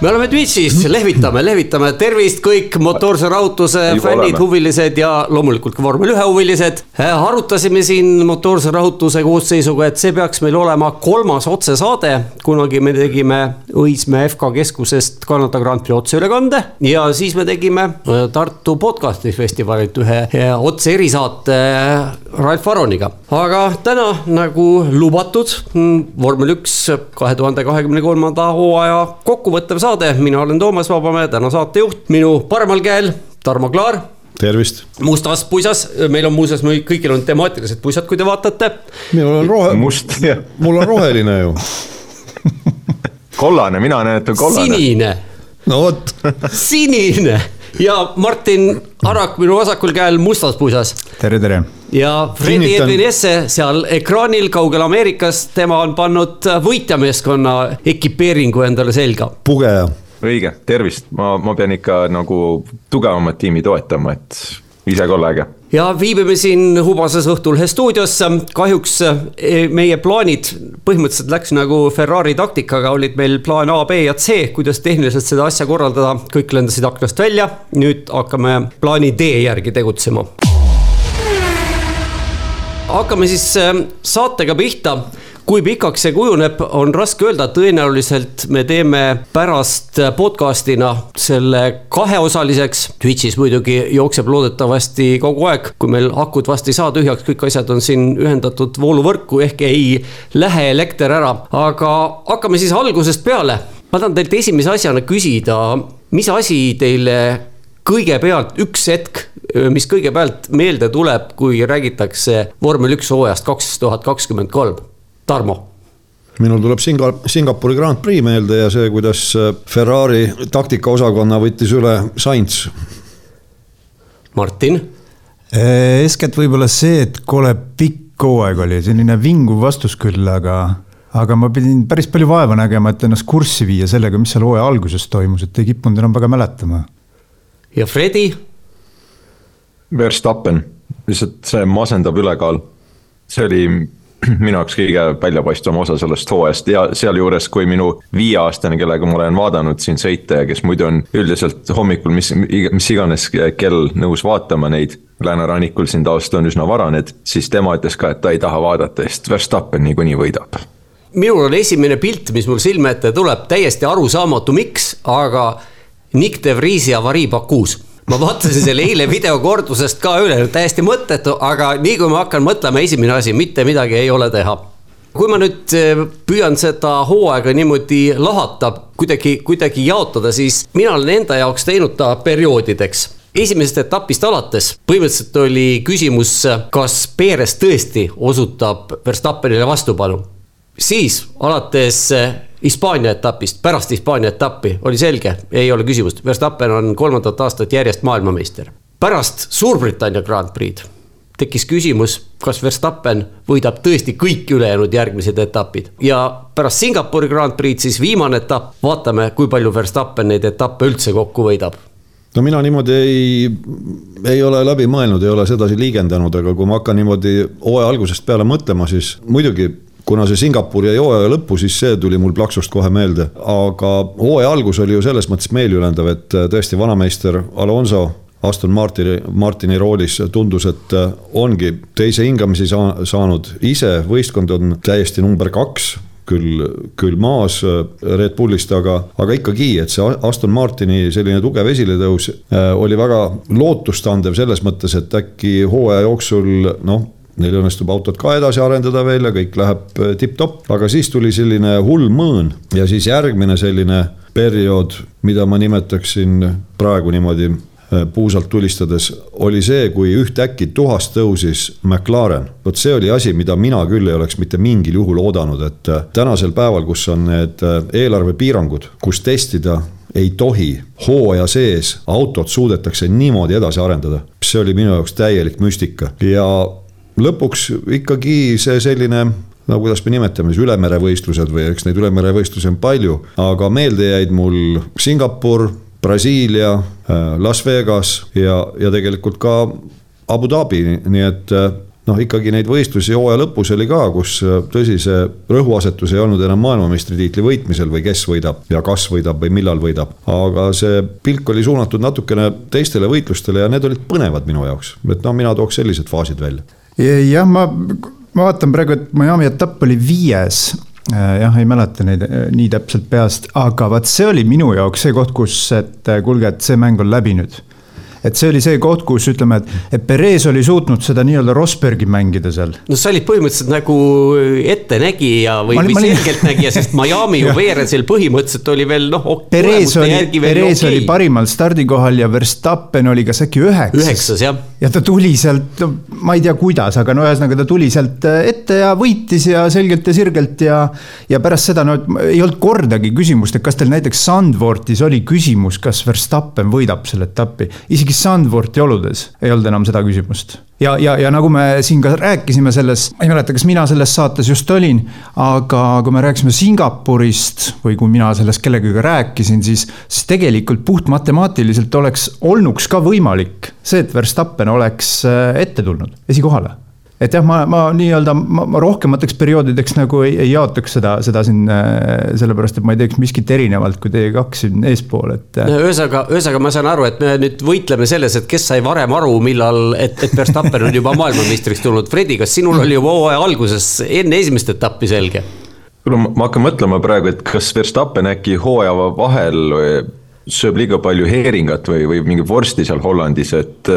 Me oleme Twitch'is, lehvitame, lehvitame, tervist kõik motoorse rahutuse fännid, huvilised ja loomulikult ka vormel ühe huvilised. arutasime siin motoorse rahutuse koosseisuga, et see peaks meil olema kolmas otsesaade. kunagi me tegime Õismäe FK keskusest Kanada Grand Prix otseülekande ja siis me tegime äh, Tartu podcast'i festivalilt ühe otse erisaate äh, Ralf Aroniga. aga täna nagu lubatud, mm, vormel üks kahe tuhande kahekümne kolmanda hooaja kokkuvõttev saade, mina olen Toomas Vabamäe, täna saatejuht, minu paremal käel Tarmo Klaar tervist. mustas puisas, meil on muuseas, meil kõigil on temaatilised puisad, kui te vaatate. minul on rohe. must, jah. mul on roheline ju kollane, mina näen, et on kollane. sinine. no vot sinine ja Martin Arak minu vasakul käel mustas puisas. tere, tere. ja Fredi Edwin Esse seal ekraanil kaugel Ameerikas, tema on pannud võitjameeskonna ekipeeringu endale selga. pugeja. õige, tervist, ma, ma pean ikka nagu tugevamat tiimi toetama, et ise ka olla äge ja viibime siin hubases Õhtulhe stuudios, kahjuks eh, meie plaanid põhimõtteliselt läks nagu Ferrari taktikaga, olid meil plaan A, B ja C, kuidas tehniliselt seda asja korraldada, kõik lendasid aknast välja. nüüd hakkame plaani D järgi tegutsema. hakkame siis eh, saatega pihta kui pikaks see kujuneb, on raske öelda, tõenäoliselt me teeme pärast podcast'ina selle kaheosaliseks. Twitch'is muidugi jookseb loodetavasti kogu aeg, kui meil akud vast ei saa tühjaks, kõik asjad on siin ühendatud vooluvõrku, ehk ei lähe elekter ära, aga hakkame siis algusest peale. ma tahan teilt esimese asjana küsida, mis asi teile kõigepealt üks hetk, mis kõigepealt meelde tuleb, kui räägitakse vormel üks hooajast kaks tuhat kakskümmend kolm Tarmo minul tuleb Singa-, Singapuri Grand Prix meelde ja see, kuidas äh, Ferrari taktikaosakonna võttis üle Sainz. Martin? Äh, eeskätt võib-olla see, et kole pikk hooaeg oli, selline vinguv vastus küll, aga, aga ma pidin päris palju vaeva nägema, et ennast kurssi viia sellega, mis seal hooaja alguses toimus, et ei kippunud enam väga mäletama. ja Fredi? Verstappen, lihtsalt see masendav ülekaal. see oli minu jaoks kõige väljapaistvam osa sellest hooajast. Ja sealjuures, kui minu viieaastane, kellega ma olen vaadanud siin sõite ja kes muidu on üldiselt hommikul, mis, mis iganes kell nõus vaatama neid. läänerannikul siin taust on üsna varaned, siis tema ütles ka, et ta ei taha vaadata, sest Verstappen niikuinii võidab. Minul on esimene pilt, mis mul silme ette tuleb, täiesti arusaamatu, miks, aga Nick de Vriesi avarii Bakuus ma vaatasin selle eile videokordusest ka üle, täiesti mõttetu, aga nii kui ma hakkan mõtlema, esimene asi, mitte midagi ei ole teha kui ma nüüd eh, püüan seda hooaega niimoodi lahata, kuidagi, kuidagi jaotada, siis mina olen enda jaoks teinud ta perioodideks esimesest etapist alates põhimõtteliselt oli küsimus, kas Perez tõesti osutab Verstappenile vastupanu. siis alates eh, Hispaania etapist, pärast Hispaania etappi oli selge, ei ole küsimust, Verstappen on kolmandat aastat järjest maailmameister. pärast Suurbritannia Grand Prix'd tekkis küsimus, kas Verstappen võidab tõesti kõik ülejäänud järgmised etapid. Ja pärast Singapuri Grand Prix'd siis viimane etapp, vaatame, kui palju Verstappen neid etappe üldse kokku võidab. No mina niimoodi ei, ei ole läbi mõelnud, ei ole sedasi liigendanud, aga kui ma hakkan niimoodi hooaja algusest peale mõtlema, siis muidugi kuna see Singapur jäi hooaja lõppu, siis see tuli mul plaksust kohe meelde, aga hooaja algus oli ju selles mõttes meeliülendav, et äh, tõesti vanameister Alonso Aston Martini, Martini roolis tundus, et äh, ongi teise hingamisi saa, saanud, ise võistkond on täiesti number kaks küll, küll maas äh, Red Bullist, aga, aga ikkagi, et see Aston Martini selline tugev esiletõus oli väga lootustandev selles mõttes, et äkki hooaja jooksul noh neil õnnestub autot ka edasi arendada veel ja kõik läheb äh, tipp-topp, aga siis tuli selline hull mõõn ja siis järgmine selline periood, mida ma nimetaksin praegu niimoodi äh, puusalt tulistades, oli see, kui ühtäkki tuhast tõusis McLaren. vot see oli asi, mida mina küll ei oleks mitte mingil juhul oodanud, et äh, tänasel päeval, kus on need eelarvepiirangud, kus testida ei tohi hooaja sees autot suudetakse niimoodi edasi arendada. see oli minu jaoks täielik müstika ja lõpuks ikkagi see selline no kuidas me nimetame siis ülemerevõistlused või eks neid ülemerevõistlusi on palju, aga meelde jäid mul Singapur, Brasiilia, äh, Las Vegas ja, ja tegelikult ka Abu Dhabi, nii et äh, noh, ikkagi neid võistlusi hooaja lõpus oli ka, kus äh, tõsi, see rõhuasetus ei olnud enam maailmameistritiitli võitmisel või kes võidab ja kas võidab või millal võidab. aga see pilk oli suunatud natukene teistele võitlustele ja need olid põnevad minu jaoks, et noh, mina tooks sellised faasid välja. Jah, ma, ma vaatan praegu, et Miami etapp oli viies. Äh, jah, ei mäleta neid äh, nii täpselt peast, aga vaat see oli minu jaoks see koht, kus, et kuulge, et see mäng on läbi nüüd et see oli see koht, kus ütleme, et, et Perez oli suutnud seda nii-öelda Rosbergi mängida seal. no sa olid põhimõtteliselt nagu ettenägija või, või selgeltnägija, sest Miami ju veeresil põhimõtteliselt oli veel noh. Perez oli, Perez okay. oli parimal stardikohal ja Verstappen oli kas äkki üheksas. üheksas jah. ja ta tuli sealt, ma ei tea, kuidas, aga no ühesõnaga ta tuli sealt ette ja võitis ja selgelt ja sirgelt ja. ja pärast seda no ei olnud kordagi küsimust, et kas teil näiteks Sandvortis oli küsimus, kas Verstappen võidab selle etapi, isegi Sandvorti oludes? Ei olnud enam seda küsimust. ja, ja, ja nagu me siin ka rääkisime selles, ma ei mäleta, kas mina selles saates just olin, aga kui me rääkisime Singapurist või kui mina sellest kellegagi rääkisin, siis, siis tegelikult puht matemaatiliselt oleks, olnuks ka võimalik see, et Verstappen oleks äh, ette tulnud. Esikohale et jah, ma, ma nii-öelda, ma, ma rohkemateks perioodideks nagu ei, ei jaotaks seda, seda siin äh, sellepärast, et ma ei teeks miskit erinevalt kui teie kaks siin eespool, et. Äh. ühesõnaga, ühesõnaga ma saan aru, et me nüüd võitleme selles, et kes sai varem aru, millal, et, et Verstappen on juba maailmameistriks tulnud. Fredi, kas sinul oli juba hooaja alguses enne esimest etappi selge? kuule, ma hakkan mõtlema praegu, et kas Verstappen äkki hooaja vahel sööb liiga palju heeringat või, või mingi vorsti seal Hollandis, et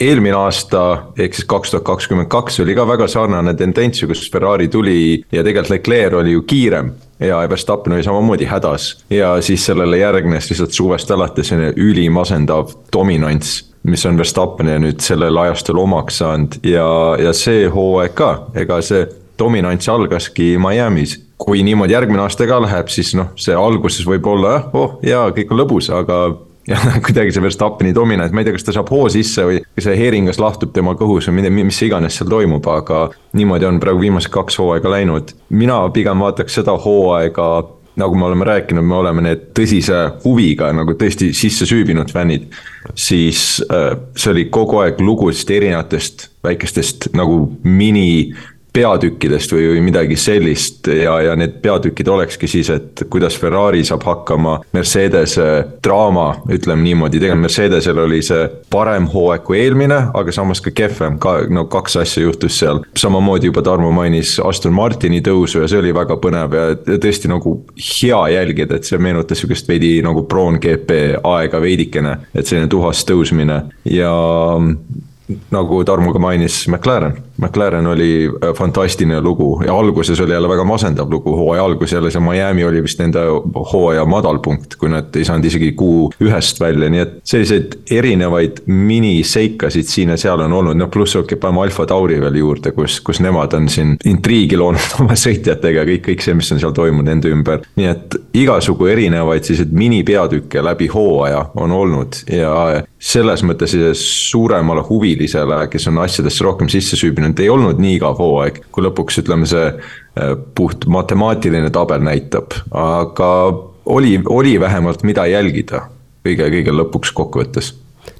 eelmine aasta ehk siis kaks tuhat kakskümmend kaks oli ka väga sarnane tendents ju, kus Ferrari tuli ja tegelikult Leclerc oli ju kiirem ja Verstappen oli samamoodi hädas. ja siis sellele järgnes lihtsalt suvest alates selline ülimasendav dominants, mis on Verstappeni nüüd sellel ajastul omaks saanud ja, ja see hooaeg ka, ega see dominants algaski Miami's kui niimoodi järgmine aasta ka läheb, siis noh, see alguses võib olla jah, oh jaa, kõik on lõbus, aga ja kuidagi see Verstappeni dominant, ma ei tea, kas ta saab hoo sisse või see heeringas lahtub tema kõhus või mida, mis iganes seal toimub, aga niimoodi on praegu viimased kaks hooaega läinud. mina pigem vaataks seda hooaega nagu me oleme rääkinud, me oleme need tõsise huviga nagu tõesti sisse süübinud fännid. siis äh, see oli kogu aeg lugusid erinevatest väikestest nagu mini peatükkidest või, või midagi sellist ja, ja need peatükid olekski siis, et kuidas Ferrari saab hakkama Mercedese draama, ütleme niimoodi, tegelikult Mercedesel oli see parem hooaeg kui eelmine, aga samas ka kehvem, ka no kaks asja juhtus seal. samamoodi juba Tarmo mainis Aston Martini tõusu ja see oli väga põnev ja tõesti nagu hea jälgida, et see meenutas sihukest veidi nagu Brown GP aega veidikene, et selline tuhas tõusmine ja nagu Tarmo ka mainis, McLaren. McLaren oli äh, fantastiline lugu ja alguses oli jälle väga masendav lugu, hooaja algus jälle see Miami oli vist nende hooaja madalpunkt, kui nad ei saanud isegi kuu ühest välja, nii et selliseid erinevaid miniseikasid siin ja seal on olnud, noh pluss okei, paneme Alfa Tauri veel juurde, kus, kus nemad on siin intriigi loonud oma sõitjatega, kõik, kõik see, mis on seal toimunud nende ümber. nii et igasugu erinevaid selliseid minipeatükke läbi hooaja on olnud ja selles mõttes suuremale huvilisele, kes on asjadesse rohkem sisse süübinud, ei olnud nii igav hooaeg, kui lõpuks ütleme, see äh, puht matemaatiline tabel näitab, aga oli, oli vähemalt, mida jälgida kõige, kõige lõpuks kokkuvõttes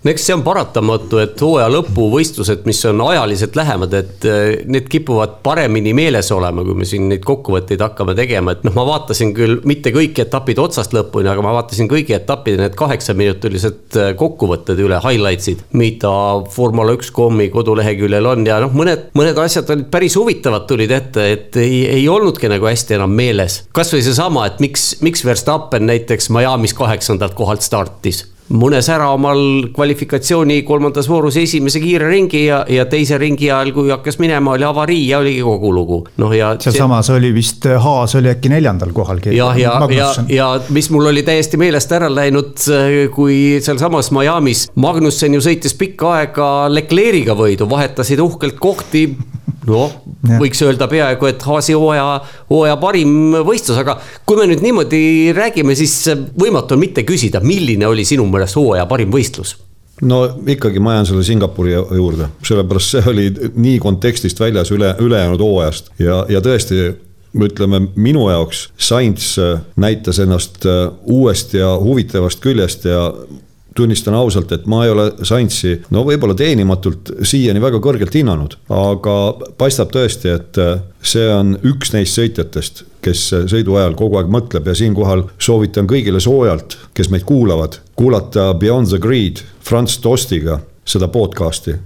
no eks see on paratamatu, et hooaja lõpuvõistlused, mis on ajaliselt lähemad, et eh, need kipuvad paremini meeles olema, kui me siin neid kokkuvõtteid hakkame tegema, et noh, ma vaatasin küll mitte kõik etapid otsast lõpuni, aga ma vaatasin kõigi etappide need kaheksaminutilised eh, kokkuvõtted üle, highlights'id, mida Formula üks kommi koduleheküljel on ja noh, mõned, mõned asjad olid päris huvitavad tulid ette, et ei, ei olnudki nagu hästi enam meeles. kasvõi seesama, et miks, miks Verstappen näiteks Miami's kaheksandalt kohalt startis mõnes ära omal kvalifikatsiooni kolmandas voorus esimese kiire ringi ja, ja teise ringi ajal, kui hakkas minema, oli avarii ja oligi kogu lugu. noh, ja. sealsamas see... oli vist, Haas oli äkki neljandal kohal. jah, ja, ja, ja, ja mis mul oli täiesti meelest ära läinud, kui sealsamas Miami's Magnussen ju sõitis pikka aega Leclerc'iga võidu, vahetasid uhkelt kohti noh, võiks öelda peaaegu, et Haasi hooaja, hooaja parim võistlus, aga kui me nüüd niimoodi räägime, siis võimatu on mitte küsida, milline oli sinu meelest hooaja parim võistlus? no ikkagi ma jään selle Singapuri juurde, sellepärast see oli nii kontekstist väljas üle, ülejäänud hooajast ja, ja tõesti ütleme minu jaoks Sainz näitas ennast uuest ja huvitavast küljest ja tunnistan ausalt, et ma ei ole Saintsi, no võib-olla teenimatult siiani väga kõrgelt hinnanud, aga paistab tõesti, et see on üks neist sõitjatest, kes sõidu ajal kogu aeg mõtleb ja siinkohal soovitan kõigile soojalt, kes meid kuulavad, kuulata Beyond the Grid Franz Tostiga seda podcast'i.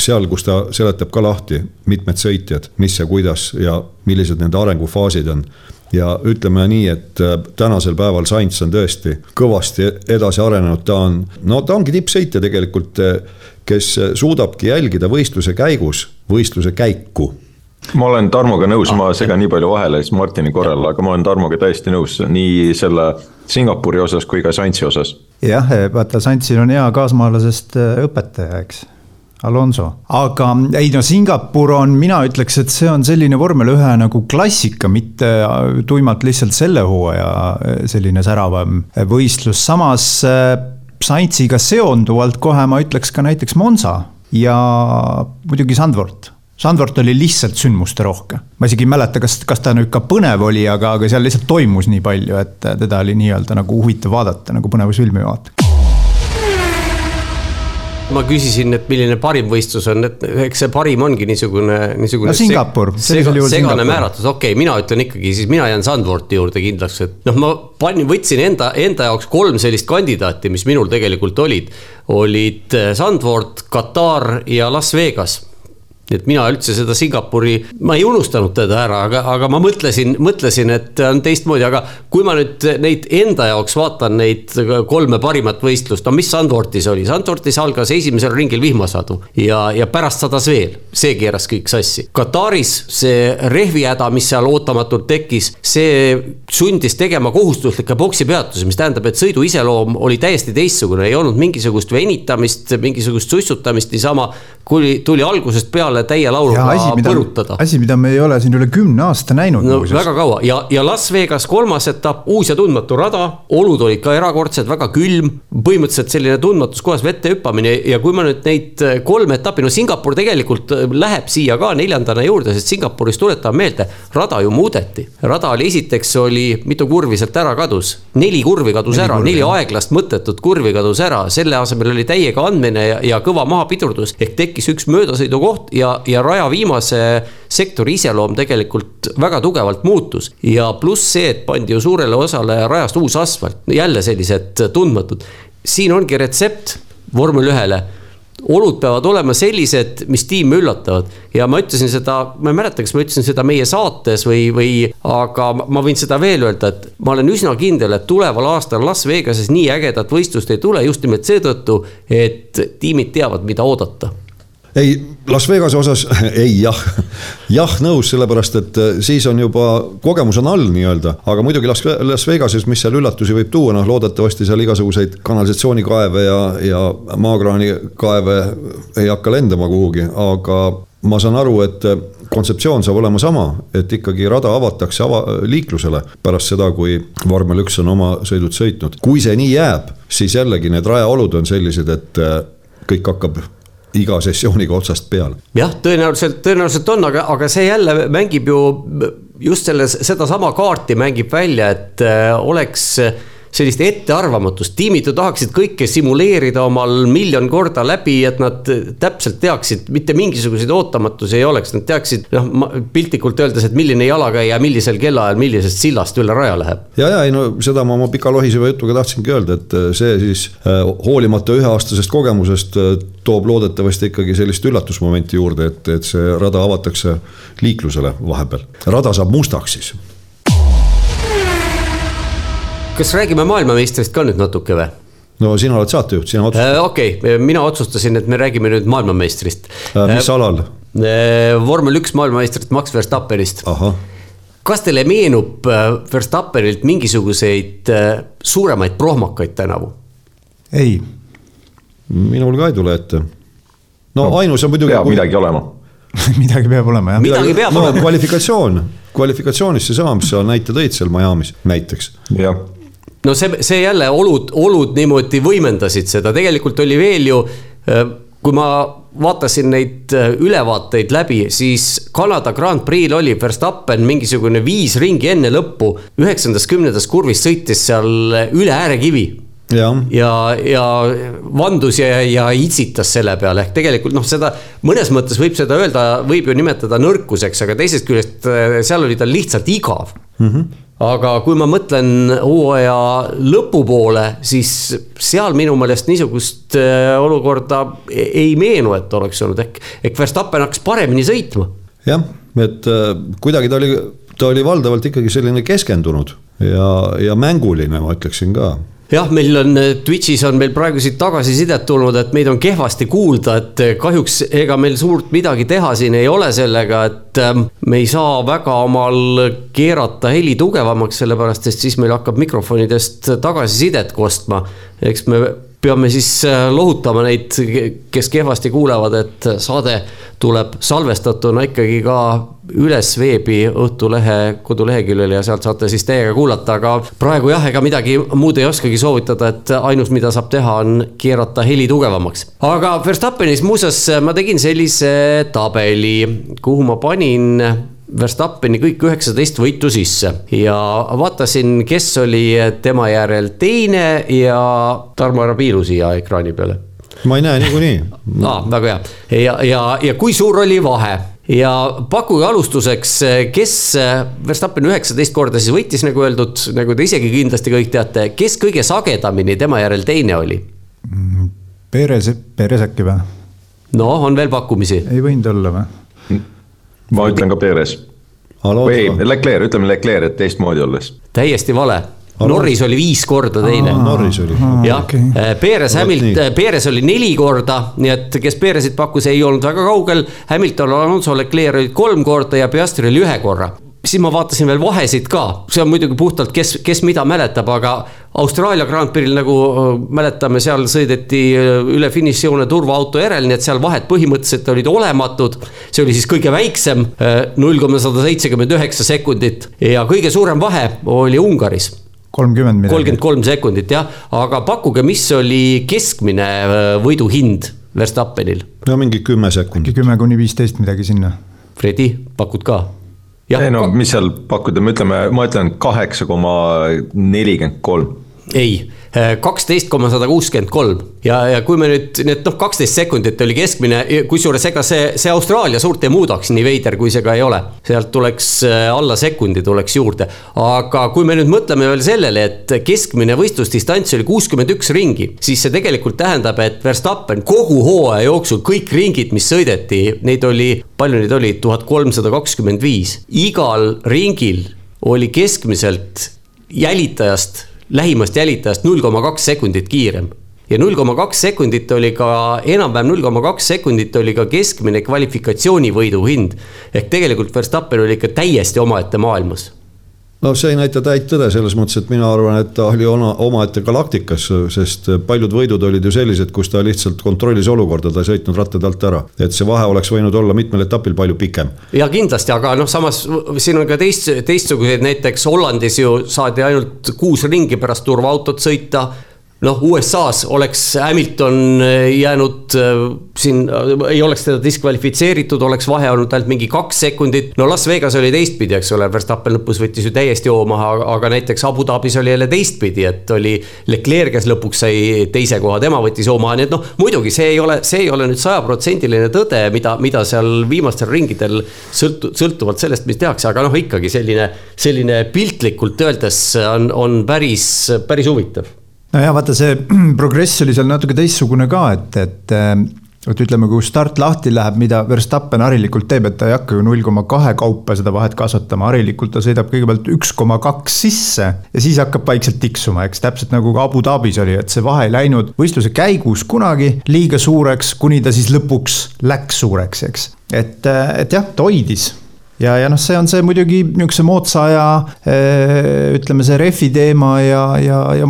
Seal, kus ta seletab ka lahti mitmed sõitjad, mis ja kuidas ja millised nende arengufaasid on ja ütleme nii, et äh, tänasel päeval Sainz on tõesti kõvasti edasi arenenud, ta on, no ta ongi tippsõitja tegelikult, äh, kes suudabki jälgida võistluse käigus võistluse käiku. Ma olen Tarmoga nõus, ma segan nii palju vahele siis Martini korral, aga ma olen Tarmoga täiesti nõus nii selle Singapuri osas kui ka Saintsi osas. jah, vaata Saintsil on hea kaasmaalasest äh, õpetaja, eks Alonso, aga ei no Singapur on, mina ütleks, et see on selline vormel ühe nagu klassika, mitte tuimalt lihtsalt selle hooaja eh, selline säravam võistlus, samas eh, Saintsiga seonduvalt kohe ma ütleks ka näiteks Monza ja muidugi Sandvort. Sandvort oli lihtsalt sündmusterohke. ma isegi ei mäleta, kas, kas ta nüüd ka põnev oli, aga, aga seal lihtsalt toimus nii palju, et teda oli nii-öelda nagu huvitav vaadata, nagu põnevusfilmi vaata ma küsisin, et milline parim võistlus on, et eks see parim ongi niisugune, niisugune. no Singapur, sellisel juhul Singapur. segane määratlus, okei okay,, mina ütlen ikkagi, siis mina jään Sandvorti juurde kindlaks, et noh, ma panin, võtsin enda, enda jaoks kolm sellist kandidaati, mis minul tegelikult olid. olid Sandvort, Katar ja Las Vegas et mina üldse seda Singapuri, ma ei unustanud teda ära, aga, aga ma mõtlesin, mõtlesin, et on teistmoodi, aga kui ma nüüd neid enda jaoks vaatan, neid kolme parimat võistlust, no mis Sandvortis oli, Sandvortis algas esimesel ringil vihmasadu ja, ja pärast sadas veel, see keeras kõik sassi. Kataris see rehvihäda, mis seal ootamatult tekkis, see sundis tegema kohustuslikke poksipeatusi, mis tähendab, et sõidu iseloom oli täiesti teistsugune, ei olnud mingisugust venitamist, mingisugust sussutamist, niisama kui tuli algusest peale täie lauluga asi, põrutada. asi, mida me ei ole siin üle kümne aasta näinud. no väga kaua ja, ja Las Vegas kolmas etapp, uus ja tundmatu rada, olud olid ka erakordsed, väga külm. põhimõtteliselt selline tundmatus kohas vette hüppamine ja kui ma nüüd neid kolme etappi, no Singapur tegelikult läheb siia ka neljandana juurde, sest Singapuris tuletame meelde, rada ju muudeti. rada oli esiteks oli, mitu kurvi sealt ära kadus, neli kurvi kadus neli ära, neli aeglast mõttetut kurvi kadus ära, selle asemel oli täiega andmine ja, ja kõva mahapidurdus ehk tekkis üks möödasõidukoht ja, ja raja viimase sektori iseloom tegelikult väga tugevalt muutus. ja pluss see, et pandi ju suurele osale rajast uus asfalt, jälle sellised tundmatud. siin ongi retsept vormel ühele olud peavad olema sellised, mis tiime üllatavad. ja ma ütlesin seda, ma ei mäleta, kas ma ütlesin seda meie saates või, või aga ma võin seda veel öelda, et ma olen üsna kindel, et tuleval aastal Las Vegases nii ägedat võistlust ei tule just nimelt seetõttu, et tiimid teavad, mida oodata ei, Las Vegase osas ei jah, jah nõus, sellepärast et äh, siis on juba, kogemus on all nii-öelda, aga muidugi Las, Las Vegases, mis seal üllatusi võib tuua, noh loodetavasti seal igasuguseid kanalisatsioonikaeve ja, ja maakraanikaeve ei hakka lendama kuhugi, aga ma saan aru, et äh, kontseptsioon saab olema sama, et ikkagi rada avatakse ava, liiklusele pärast seda, kui vormel üks on oma sõidud sõitnud. kui see nii jääb, siis jällegi need rajaolud on sellised, et äh, kõik hakkab iga sessiooniga otsast peale. jah, tõenäoliselt, tõenäoliselt on, aga, aga see jälle mängib ju just selles, sedasama kaarti mängib välja, et äh, oleks sellist ettearvamatust, tiimid ju tahaksid kõike simuleerida omal miljon korda läbi, et nad täpselt teaksid, mitte mingisuguseid ootamatusi ei oleks, nad teaksid noh, piltlikult öeldes, et milline jalakäija millisel kellaajal millisest sillast üle raja läheb. ja, ja ei no seda ma oma pika lohiseva jutuga tahtsingi öelda, et äh, see siis äh, hoolimata üheaastasest kogemusest äh, toob loodetavasti ikkagi sellist üllatusmomenti juurde, et, et see rada avatakse liiklusele vahepeal. rada saab mustaks siis kas räägime maailmameistrist ka nüüd natuke või? no sina oled saatejuht, sina otsustad äh,. okei okay., mina otsustasin, et me räägime nüüd maailmameistrist äh,. mis äh, alal äh,? vormel üks maailmameistrist Max Verstappenist. kas teile meenub äh, Verstappenilt mingisuguseid äh, suuremaid prohmakaid tänavu? ei. minul ka ei tule ette. no, no ainus on muidugi. peab kui... midagi olema midagi peab olema jah. midagi peab no, olema. kvalifikatsioon, kvalifikatsioonis seesama, mis sa näite tõid seal Miami's näiteks. jah no see, see jälle olud, olud niimoodi võimendasid seda, tegelikult oli veel ju, kui ma vaatasin neid ülevaateid läbi, siis Kanada Grand Prix'l oli Verstappen mingisugune viis ringi enne lõppu. üheksandas, kümnendas kurvis sõitis seal üle äärekivi. Ja, ja, ja vandus ja, ja itsitas selle peale, ehk tegelikult noh, seda mõnes mõttes võib seda öelda, võib ju nimetada nõrkuseks, aga teisest küljest seal oli tal lihtsalt igav. Mm. -hmm aga kui ma mõtlen hooaja lõpupoole, siis seal minu meelest niisugust äh, olukorda e-, ei meenu, et oleks olnud ehk, ehk Verstappen hakkas paremini sõitma. jah, et äh, kuidagi ta oli, ta oli valdavalt ikkagi selline keskendunud ja, ja mänguline, ma ütleksin ka jah, meil on Twitch'is on meil praegu siit tagasisidet tulnud, et meid on kehvasti kuulda, et kahjuks ega meil suurt midagi teha siin ei ole sellega, et ähm, me ei saa väga omal keerata heli tugevamaks, sellepärast et siis meil hakkab mikrofonidest tagasisidet kostma. eks me peame siis äh, lohutama neid, kes kehvasti kuulevad, et saade tuleb salvestatuna ikkagi ka üles veebi Õhtulehe koduleheküljel ja sealt saate siis teiega kuulata, aga praegu jah, ega midagi muud ei oskagi soovitada, et ainus, mida saab teha, on keerata heli tugevamaks. aga Verstappenis muuseas ma tegin sellise tabeli, kuhu ma panin Verstappeni kõik üheksateist võitu sisse ja vaatasin, kes oli tema järel teine ja Tarmo ära piilu siia ekraani peale. ma ei näe niikuinii aa, väga hea ja, ja, ja kui suur oli vahe ja pakkuge alustuseks, kes Verstappen üheksateist korda siis võitis, nagu öeldud, nagu te isegi kindlasti kõik teate, kes kõige sagedamini tema järel teine oli? Perez, Perez äkki või? no on veel pakkumisi? ei võinud olla või? Ma ütlen ka Perez. või ei, Leclerc, ütleme Leclerc, et teistmoodi olles. täiesti vale. Norris oli viis korda teine. Norris oli. jah äh, Perez Hamilt-, Perez oli neli korda, nii et kes Perezit pakkus, ei olnud väga kaugel. Hamilton, Alonso, Leclerc olid kolm korda ja Piastri oli ühe korra siis ma vaatasin veel vahesid ka, see on muidugi puhtalt, kes, kes mida mäletab, aga Austraalia Grand Prix'l nagu mäletame, seal sõideti üle finišijoone turvaauto järel, nii et seal vahed põhimõtteliselt olid olematud. see oli siis kõige väiksem, null koma sada seitsekümmend üheksa sekundit ja kõige suurem vahe oli Ungaris kolmkümmend midagi. kolmkümmend kolm sekundit jah, aga pakkuge, mis oli keskmine võiduhind Verstappenil? no mingi kümme sekundit. kümme kuni viisteist midagi sinna. Fredi, pakud ka? ei no mis seal pakkuda, me ütleme, ma ütlen kaheksa koma nelikümmend kolm. Ei, kaksteist koma sada kuuskümmend kolm. Ja, ja kui me nüüd need noh, kaksteist sekundit oli keskmine, kusjuures ega see, see Austraalia suurt ei muudaks, nii veider kui see ka ei ole. sealt tuleks äh, alla sekundi tuleks juurde, aga kui me nüüd mõtleme veel sellele, et keskmine võistlusdistants oli kuuskümmend üks ringi, siis see tegelikult tähendab, et Verstappen kogu hooaja jooksul kõik ringid, mis sõideti, neid oli, palju neid oli, tuhat kolmsada kakskümmend viis, igal ringil oli keskmiselt jälitajast lähimast jälitajast null koma kaks sekundit kiirem ja null koma kaks sekundit oli ka, enam-vähem null koma kaks sekundit oli ka keskmine kvalifikatsioonivõidu hind. ehk tegelikult Verstappen oli ikka täiesti omaette maailmas no see ei näita täit tõde selles mõttes, et mina arvan, et ta oli oma, omaette galaktikas, sest paljud võidud olid ju sellised, kus ta lihtsalt kontrollis olukorda, ta ei sõitnud rattade alt ära. et see vahe oleks võinud olla mitmel etapil palju pikem. ja kindlasti, aga noh, samas siin on ka teist, teistsuguseid, näiteks Hollandis ju saadi ainult kuus ringi pärast turvaautot sõita noh, USA-s oleks Hamilton äh, jäänud äh, siin, äh, ei oleks teda diskvalifitseeritud, oleks vahe olnud ainult mingi kaks sekundit. no Las Vegas oli teistpidi, eks ole, Verstappen lõpus võttis ju täiesti hoo maha, aga näiteks Abu Dhabis oli jälle teistpidi, et oli Leclerc, kes lõpuks sai teise koha, tema võttis hoo maha, nii et noh, muidugi see ei ole, see ei ole nüüd sajaprotsendiline tõde, mida, mida seal viimastel ringidel sõltu-, sõltuvalt sellest, mis tehakse, aga noh, ikkagi selline, selline piltlikult öeldes on, on päris, päris huvitav no ja vaata, see progress oli seal natuke teistsugune ka, et, et et ütleme, kui start lahti läheb, mida Verstappen harilikult teeb, et ta ei hakka ju null koma kahe kaupa seda vahet kasvatama, harilikult ta sõidab kõigepealt üks koma kaks sisse ja siis hakkab vaikselt tiksuma, eks täpselt nagu ka Abu Dhabis oli, et see vahe ei läinud võistluse käigus kunagi liiga suureks, kuni ta siis lõpuks läks suureks, eks. et, et jah, ta hoidis ja, ja noh, see on see muidugi niisuguse moodsa aja eh, ütleme, see rehvi teema ja, ja, ja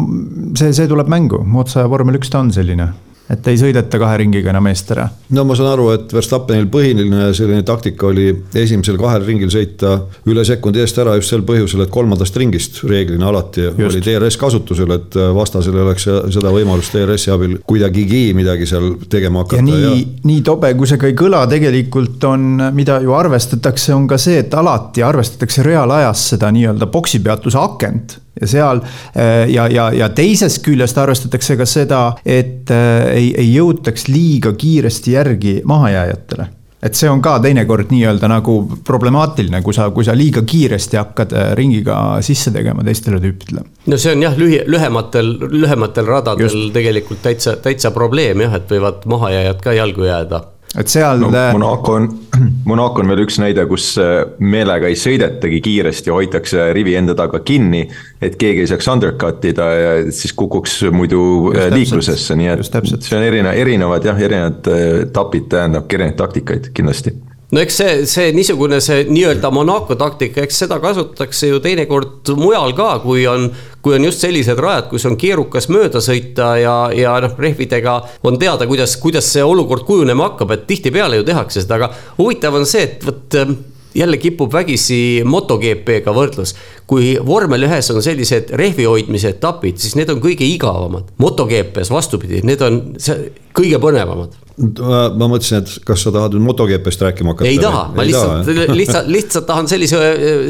see, see tuleb mängu, moodsa aja vormel üks ta on selline et ei sõideta kahe ringiga enam eest ära. no ma saan aru, et Verstappenil põhiline selline taktika oli esimesel kahel ringil sõita üle sekundi eest ära just sel põhjusel, et kolmandast ringist reeglina alati just. oli DRS kasutusel, et vastasel ei oleks seda võimalust DRS-i abil kuidagigi midagi seal tegema hakata. ja nii ja..., nii tobe, kui see ka ei kõla, tegelikult on, mida ju arvestatakse, on ka see, et alati arvestatakse reaalajas seda nii-öelda boksipeatuse akent ja seal äh, ja, ja, ja teisest küljest arvestatakse ka seda, et äh, ei, ei jõutaks liiga kiiresti järgi mahajääjatele et see on ka teinekord nii-öelda nagu problemaatiline, kui sa, kui sa liiga kiiresti hakkad äh, ringiga sisse tegema teistele tüüpidele. no see on jah, lühi, lühematel, lühematel radadel Just. tegelikult täitsa, täitsa probleem jah, et võivad mahajääjad ka jalgu jääda et seal no,. Monaco on, Monaco on veel üks näide, kus äh, meelega ei sõidetagi kiiresti, hoitakse rivi enda taga kinni. et keegi ei saaks undercut ida ja siis kukuks muidu just äh, liiklusesse, nii et see on erinev, erinevad jah, erinevad äh, etapid tähendabki erinevaid taktikaid kindlasti no eks see, see niisugune, see nii-öelda Monaco taktika, eks seda kasutatakse ju teinekord mujal ka, kui on, kui on just sellised rajad, kus on keerukas mööda sõita ja, ja noh, rehvidega on teada, kuidas, kuidas see olukord kujunema hakkab, et tihtipeale ju tehakse seda, aga huvitav on see, et vot jälle kipub vägisi MotoGP-ga võrdlus. kui vormel ühes on sellised rehvi hoidmise etapid, siis need on kõige igavamad. MotoGP-s vastupidi, need on kõige põnevamad. ma mõtlesin, et kas sa tahad nüüd MotoGP-st rääkima hakata? ei taha, ma lihtsalt, lihtsalt, lihtsalt tahan sellise,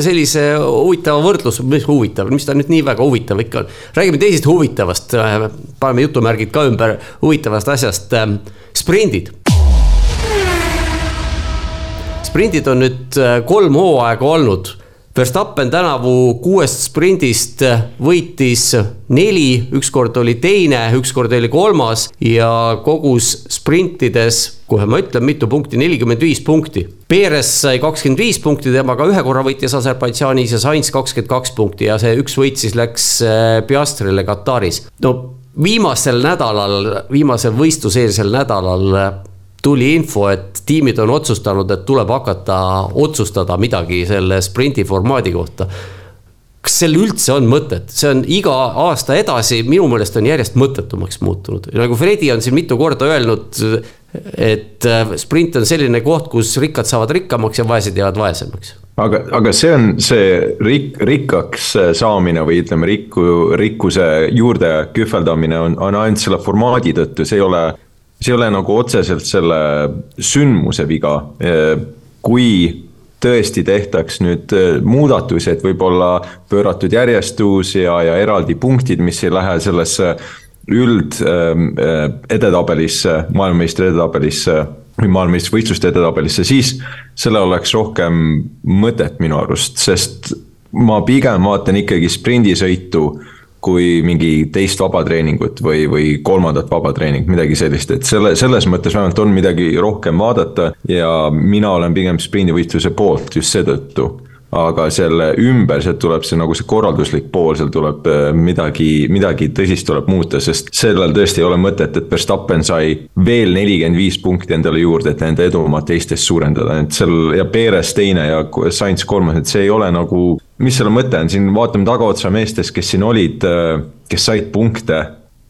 sellise huvitava võrdluse, mis huvitav, mis ta nüüd nii väga huvitav ikka on. räägime teisest huvitavast, paneme jutumärgid ka ümber, huvitavast asjast, sprindid sprindid on nüüd äh, kolm hooaega olnud. Verstappen tänavu kuuest sprindist äh, võitis neli, ükskord oli teine, ükskord oli kolmas ja kogus sprintides, kohe ma ütlen, mitu punkti, nelikümmend viis punkti. Perez sai kakskümmend viis punkti, temaga ühe korra võitis Aserbaidžaanis ja Sainz kakskümmend kaks punkti ja see üks võit siis läks äh, Piastrile Kataris. no viimasel nädalal, viimasel võistluseelsel nädalal tuli info, et tiimid on otsustanud, et tuleb hakata otsustada midagi selle sprinti formaadi kohta. kas sel üldse on mõtet, see on iga aasta edasi, minu meelest on järjest mõttetumaks muutunud, nagu Fredi on siin mitu korda öelnud, et äh, sprint on selline koht, kus rikkad saavad rikkamaks ja vaesed jäävad vaesemaks. Aga, aga see on see rik-, rikkaks saamine või ütleme, rikku, rikkuse juurde kühveldamine on, on ainult selle formaadi tõttu, see ei ole see ei ole nagu otseselt selle sündmuse viga. kui tõesti tehtaks nüüd äh, muudatusi, et võib-olla pööratud järjestus ja, ja eraldi punktid, mis ei lähe sellesse üld äh, edetabelisse, maailmameistri edetabelisse või maailmameistrivõistluste edetabelisse, siis sellel oleks rohkem mõtet minu arust, sest ma pigem vaatan ikkagi sprindisõitu kui mingi teist vabatreeningut või, või kolmandat vabatreeningut, midagi sellist, et selle, selles mõttes vähemalt on midagi rohkem vaadata ja mina olen pigem sprindivõistluse poolt just seetõttu. Aga selle ümber, sealt tuleb see nagu see korralduslik pool, seal tuleb äh, midagi, midagi tõsist tuleb muuta, sest sellel tõesti ei ole mõtet, et Verstappen sai veel nelikümmend viis punkti endale juurde, et nende edumaad teistest suurendada, et seal ja Perez teine ja Sainz kolmas, et see ei ole nagu mis selle mõte on, siin vaatame tagaotsa meestest, kes siin olid, äh, kes said punkte.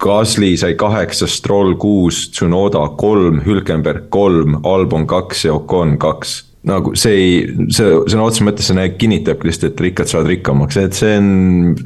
Gasly sai kaheksa, Stroll kuus, Tsunoda kolm, Hülkenberg kolm, Albon kaks ja Ocon kaks nagu see ei, see sõna otseses mõttes see kinnitabki lihtsalt, et rikkad saavad rikkamaks, et see on,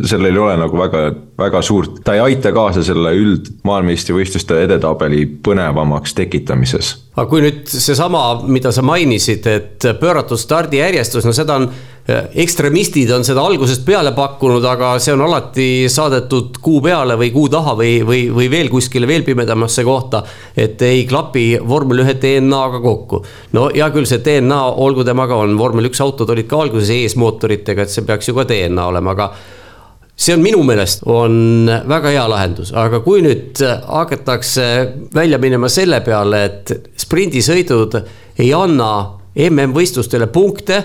sellel ei ole nagu väga, väga suurt, ta ei aita kaasa selle üld maailmameistrivõistluste edetabeli põnevamaks tekitamises. aga kui nüüd seesama, mida sa mainisid, et pööratud stardijärjestus, no seda on ekstremistid on seda algusest peale pakkunud, aga see on alati saadetud kuu peale või kuu taha või, või, või veel kuskile veel pimedamasse kohta. et ei klapi vormel ühe DNA-ga kokku. no hea küll, see DNA olgu temaga on, vormel üks autod olid ka alguses eesmootoritega, et see peaks ju ka DNA olema, aga see on minu meelest, on väga hea lahendus, aga kui nüüd hakatakse välja minema selle peale, et sprindisõidud ei anna MM-võistlustele punkte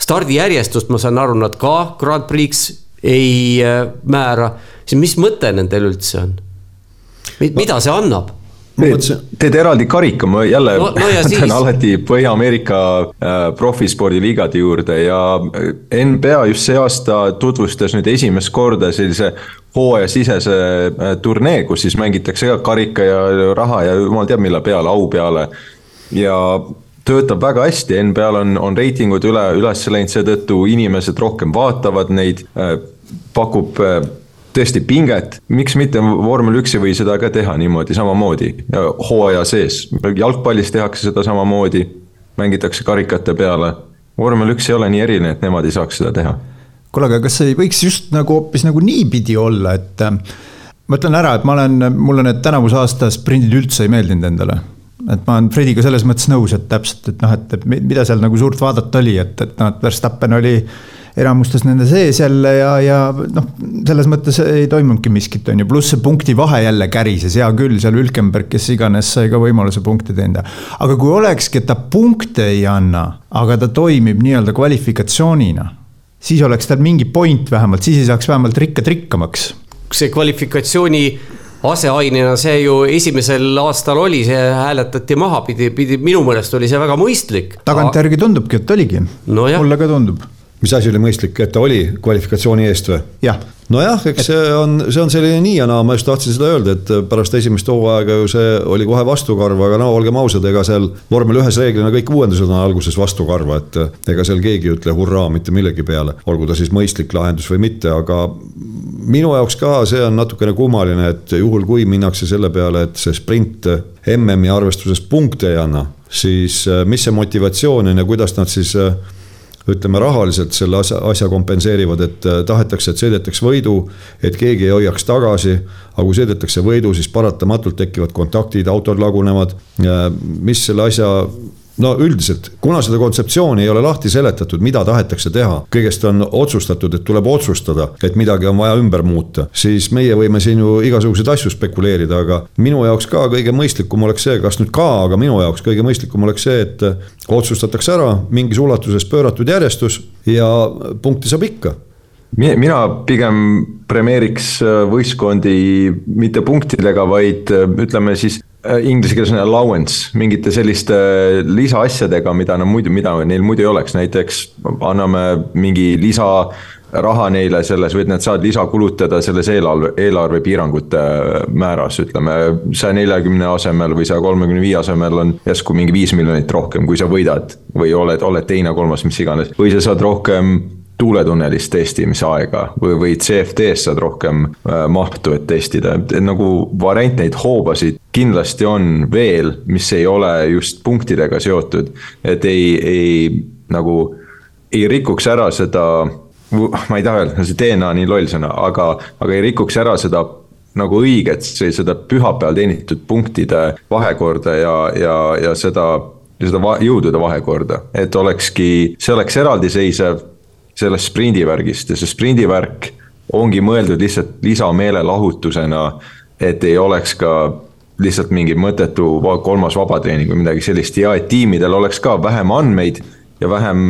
stardijärjestust, ma saan aru, nad ka Grand Prix ei äh, määra, siis mis mõte nendel üldse on? mida see annab? teed eraldi karika, ma jälle no, no siis... alati Põhja-Ameerika äh, profispordiliigade juurde ja äh, NBA just see aasta tutvustas nüüd esimest korda sellise hooajasisese turnee, kus siis mängitakse ka karika ja raha ja jumal teab millal peale, au peale. ja töötab väga hästi, NBA-l on, on reitingud üle, üles läinud, seetõttu inimesed rohkem vaatavad neid, pakub tõesti pinget, miks mitte vormel üks ei või seda ka teha niimoodi samamoodi hooaja sees, jalgpallis tehakse seda samamoodi, mängitakse karikate peale. vormel üks ei ole nii eriline, et nemad ei saaks seda teha. kuule, aga kas ei võiks just nagu hoopis nagu niipidi olla, et äh, ma ütlen ära, et ma olen, mulle need tänavuse aasta sprindid üldse ei meeldinud endale et ma olen Frediga selles mõttes nõus, et täpselt, et noh, et mida seal nagu suurt vaadata oli, et, et noh, et Verstappen oli eramustes nende sees jälle ja, ja noh, selles mõttes ei toimunudki miskit, on ju, pluss see punkti vahe jälle kärises, hea küll, seal Hülkenberg, kes iganes, sai ka võimaluse punkte teenida. aga kui olekski, et ta punkte ei anna, aga ta toimib nii-öelda kvalifikatsioonina, siis oleks tal mingi point vähemalt, siis ei saaks vähemalt rikkad rikkamaks. see kvalifikatsiooni aseainena see ju esimesel aastal oli, see hääletati maha, pidi, pidi, minu meelest oli see väga mõistlik. tagantjärgi tundubki, et oligi no. mulle ka tundub mis asi oli mõistlik, et ta oli kvalifikatsiooni eest või? jah. nojah, eks see on, see on selline nii ja naa, ma just tahtsin seda öelda, et pärast esimest hooaega ju see oli kohe vastukarva, aga no olgem ausad, ega seal vormel ühes reeglina kõik uuendused on alguses vastukarva, et ega seal keegi ei ütle hurraa mitte millegi peale, olgu ta siis mõistlik lahendus või mitte, aga minu jaoks ka see on natukene kummaline, et juhul kui minnakse selle peale, et see sprint MM-i arvestuses punkte ei anna, siis mis see motivatsioon on ja kuidas nad siis ütleme rahaliselt selle asja, asja kompenseerivad, et äh, tahetakse, et sõidetaks võidu, et keegi ei hoiaks tagasi. aga kui sõidetakse võidu, siis paratamatult tekivad kontaktid, autod lagunevad. mis selle asja no üldiselt, kuna seda kontseptsiooni ei ole lahti seletatud, mida tahetakse teha, kõigest on otsustatud, et tuleb otsustada, et midagi on vaja ümber muuta, siis meie võime siin ju igasuguseid asju spekuleerida, aga minu jaoks ka kõige mõistlikum oleks see, kas nüüd ka, aga minu jaoks kõige mõistlikum oleks see, et otsustatakse ära mingis ulatuses pööratud järjestus ja punkti saab ikka. Mina pigem premeeriks võistkondi mitte punktidega, vaid ütleme siis inglise keeles on allowance, mingite selliste lisaasjadega, mida nad muidu, mida neil muidu ei oleks, näiteks anname mingi lisa raha neile selles või et nad saavad lisa kulutada selles eelarve, eelarvepiirangute määras, ütleme. saja neljakümne asemel või saja kolmekümne viie asemel on järsku mingi viis miljonit rohkem, kui sa võidad. või oled, oled teine, kolmas, mis iganes, või sa saad rohkem tuuletunnelis testimisaega või, või CFD-s saad rohkem äh, mahtu, et testida, et nagu variant neid hoobasid kindlasti on veel, mis ei ole just punktidega seotud. et ei, ei nagu ei rikuks ära seda, ma ei taha öelda, see DNA nii loll sõna, aga, aga ei rikuks ära seda nagu õiget, seda pühapäeval teenitud punktide vahekorda ja, ja, ja seda seda va jõudude vahekorda, et olekski, see oleks eraldiseisev sellest sprindivärgist ja see sprindivärk ongi mõeldud lihtsalt lisameelelahutusena, et ei oleks ka lihtsalt mingi mõttetu kolmas vabatreening või midagi sellist. Ja et tiimidel oleks ka vähem andmeid ja vähem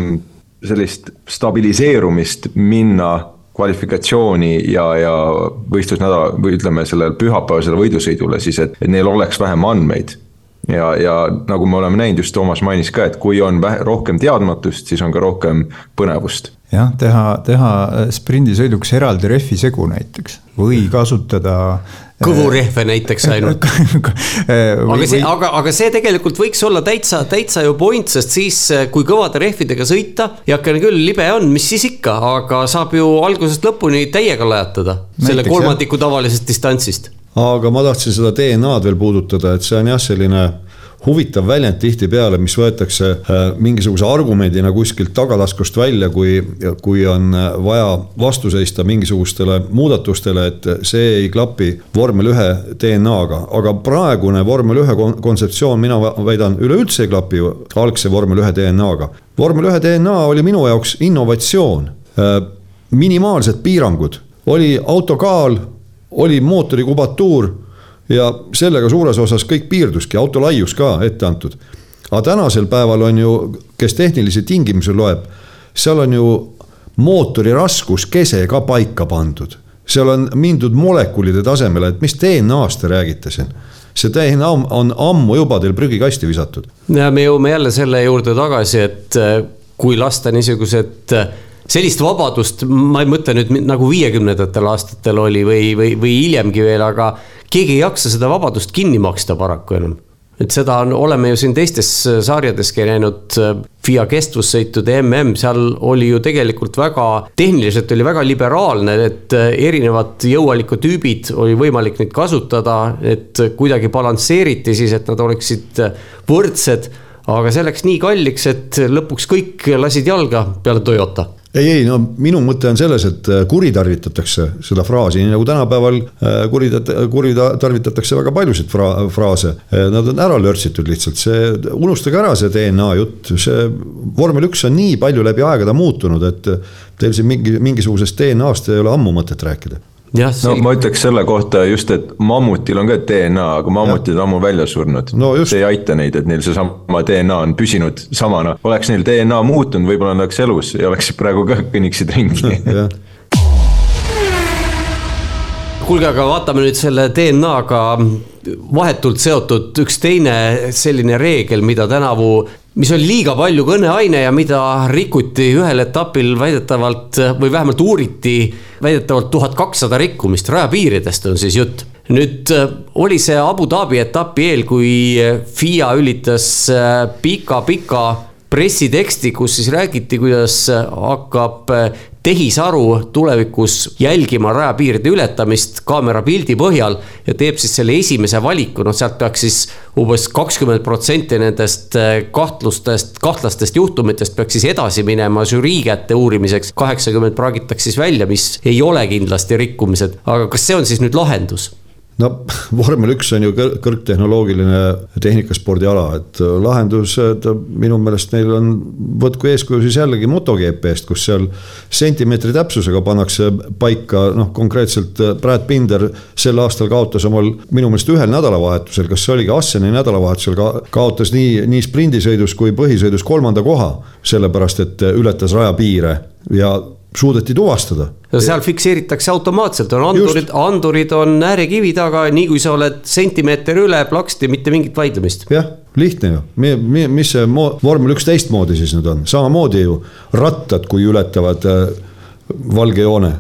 sellist stabiliseerumist minna kvalifikatsiooni ja, ja võistlusnädala või ütleme sellele pühapäevasele võidusõidule siis, et, et neil oleks vähem andmeid ja, ja nagu me oleme näinud, just Toomas mainis ka, et kui on vähe, rohkem teadmatust, siis on ka rohkem põnevust. jah, teha, teha sprindisõiduks eraldi rehvi segu näiteks või kasutada kõhurehve näiteks ainult aga see, aga, aga see tegelikult võiks olla täitsa, täitsa ju point, sest siis, kui kõvade rehvidega sõita, heakene küll, libe on, mis siis ikka, aga saab ju algusest lõpuni täiega lajatada. selle kolmandiku tavalisest distantsist aga ma tahtsin seda DNA-d veel puudutada, et see on jah, selline huvitav väljend tihtipeale, mis võetakse äh, mingisuguse argumendina kuskilt tagataskust välja, kui, kui on äh, vaja vastu seista mingisugustele muudatustele, et see ei klapi vormel ühe DNA-ga, aga praegune vormel ühe kontseptsioon, mina väidan, üleüldse ei klapi algse vormel ühe DNA-ga. vormel ühe DNA oli minu jaoks innovatsioon, äh, minimaalsed piirangud, oli auto kaal oli mootori kubatuur ja sellega suures osas kõik piirduski, auto laius ka ette antud. aga tänasel päeval on ju, kes tehnilisi tingimusi loeb, seal on ju mootori raskuskese ka paika pandud. seal on mindud molekulide tasemele, et mis DNA-st te räägite siin see DNA on, ammu juba teil prügikasti visatud. ja me jõuame jälle selle juurde tagasi, et äh, kui lasta niisugused äh, sellist vabadust, ma ei mõtle nüüd nagu viiekümnendatel aastatel oli või, või, või hiljemgi veel, aga keegi ei jaksa seda vabadust kinni maksta paraku enam et seda on, oleme ju siin teistes äh, sarjadeski näinud, äh, FIA kestvussõitude mm, seal oli ju tegelikult väga, tehniliselt oli väga liberaalne, et äh, erinevad jõuallikutüübid oli võimalik neid kasutada, et kuidagi balansseeriti siis, et nad oleksid võrdsed. aga see läks nii kalliks, et lõpuks kõik lasid jalga peale Toyota ei, ei no minu mõte on selles, et äh, kuritarvitatakse seda fraasi, nii nagu tänapäeval äh, kuritat-, kuritarvitatakse väga paljusid fra-, fraase. Äh, nad on ära lörtsitud lihtsalt, see, unustage ära see DNA jutt, see vormel üks on nii palju läbi aegade muutunud, et teil siin mingi, mingisugusest DNA-st ei ole ammu mõtet rääkida no ma ütleks selle kohta just, et mammutil on ka DNA, aga mammutid on ammu välja surnud. No. see ei aita neid, et neil seesama DNA on püsinud samana, oleks neil DNA muutunud, võib-olla nad oleks elus ja oleksid praegu ka kõnniksid ringi. Kuulge, aga vaatame nüüd selle DNA-ga vahetult seotud üks teine selline reegel, mida tänavu mis oli liiga palju kõneaine ja mida rikuti ühel etapil väidetavalt või vähemalt uuriti väidetavalt tuhat kakssada rikkumist, rajapiiridest on siis jutt. nüüd äh, oli see Abu Dhabi etapi eel, kui FIA ülitas pika-pika äh, pressiteksti, kus siis räägiti, kuidas hakkab tehisaru tulevikus jälgima rajapiiride ületamist kaamera pildi põhjal ja teeb siis selle esimese valiku, noh, sealt peaks siis umbes kakskümmend protsenti nendest eh, kahtlustest, kahtlastest juhtumitest peaks siis edasi minema žürii kätte uurimiseks. kaheksakümmend praagitakse siis välja, mis ei ole kindlasti rikkumised, aga kas see on siis nüüd lahendus? No vormel üks on ju kõrgtehnoloogiline tehnikaspordiala, et äh, lahendused minu meelest neil on, võtku eeskuju siis jällegi MotoGP-st, kus seal sentimeetri täpsusega pannakse paika, noh konkreetselt äh, Brad Binder sel aastal kaotas omal minu meelest ühel nädalavahetusel, kas see oligi Asseni nädalavahetusel ka, kaotas nii, nii sprindisõidus kui põhisõidus kolmanda koha, sellepärast et äh, ületas rajapiire ja suudeti tuvastada. no seal fikseeritakse automaatselt, on andurid, andurid on äärekivi taga, nii kui sa oled sentimeeter üle, plaksti, mitte mingit vaidlemist. jah, lihtne ju, mis see vormel üks teistmoodi siis nüüd on, samamoodi ju rattad, kui ületavad äh, valge joone.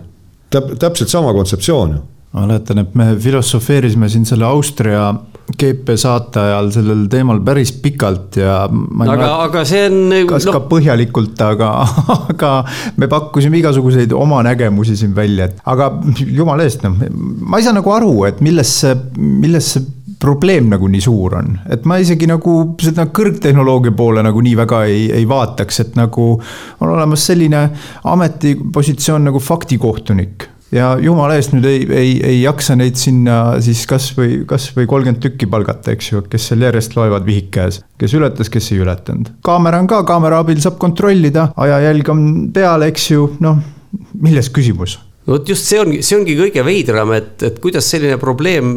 täp-, täpselt sama kontseptsioon ju ma mäletan, et me filosofeerisime siin selle Austria GP saate ajal sellel teemal päris pikalt ja. aga aga see on. kas no... ka põhjalikult, aga, aga me pakkusime igasuguseid oma nägemusi siin välja, et aga jumala eest, noh, ma ei saa nagu aru, et milles see, milles see probleem nagu nii suur on, et ma isegi nagu seda kõrgtehnoloogia poole nagu nii väga ei, ei vaataks, et nagu on olemas selline ametipositsioon nagu faktikohtunik ja jumala eest nüüd ei, ei, ei jaksa neid sinna siis kasvõi, kasvõi kolmkümmend tükki palgata, eks ju, kes seal järjest loevad vihik käes. kes ületas, kes ei ületanud. kaamera on ka, kaamera abil saab kontrollida, ajajälg on peal, eks ju, noh, milles küsimus vot just see ongi, see ongi kõige veidram, et, et kuidas selline probleem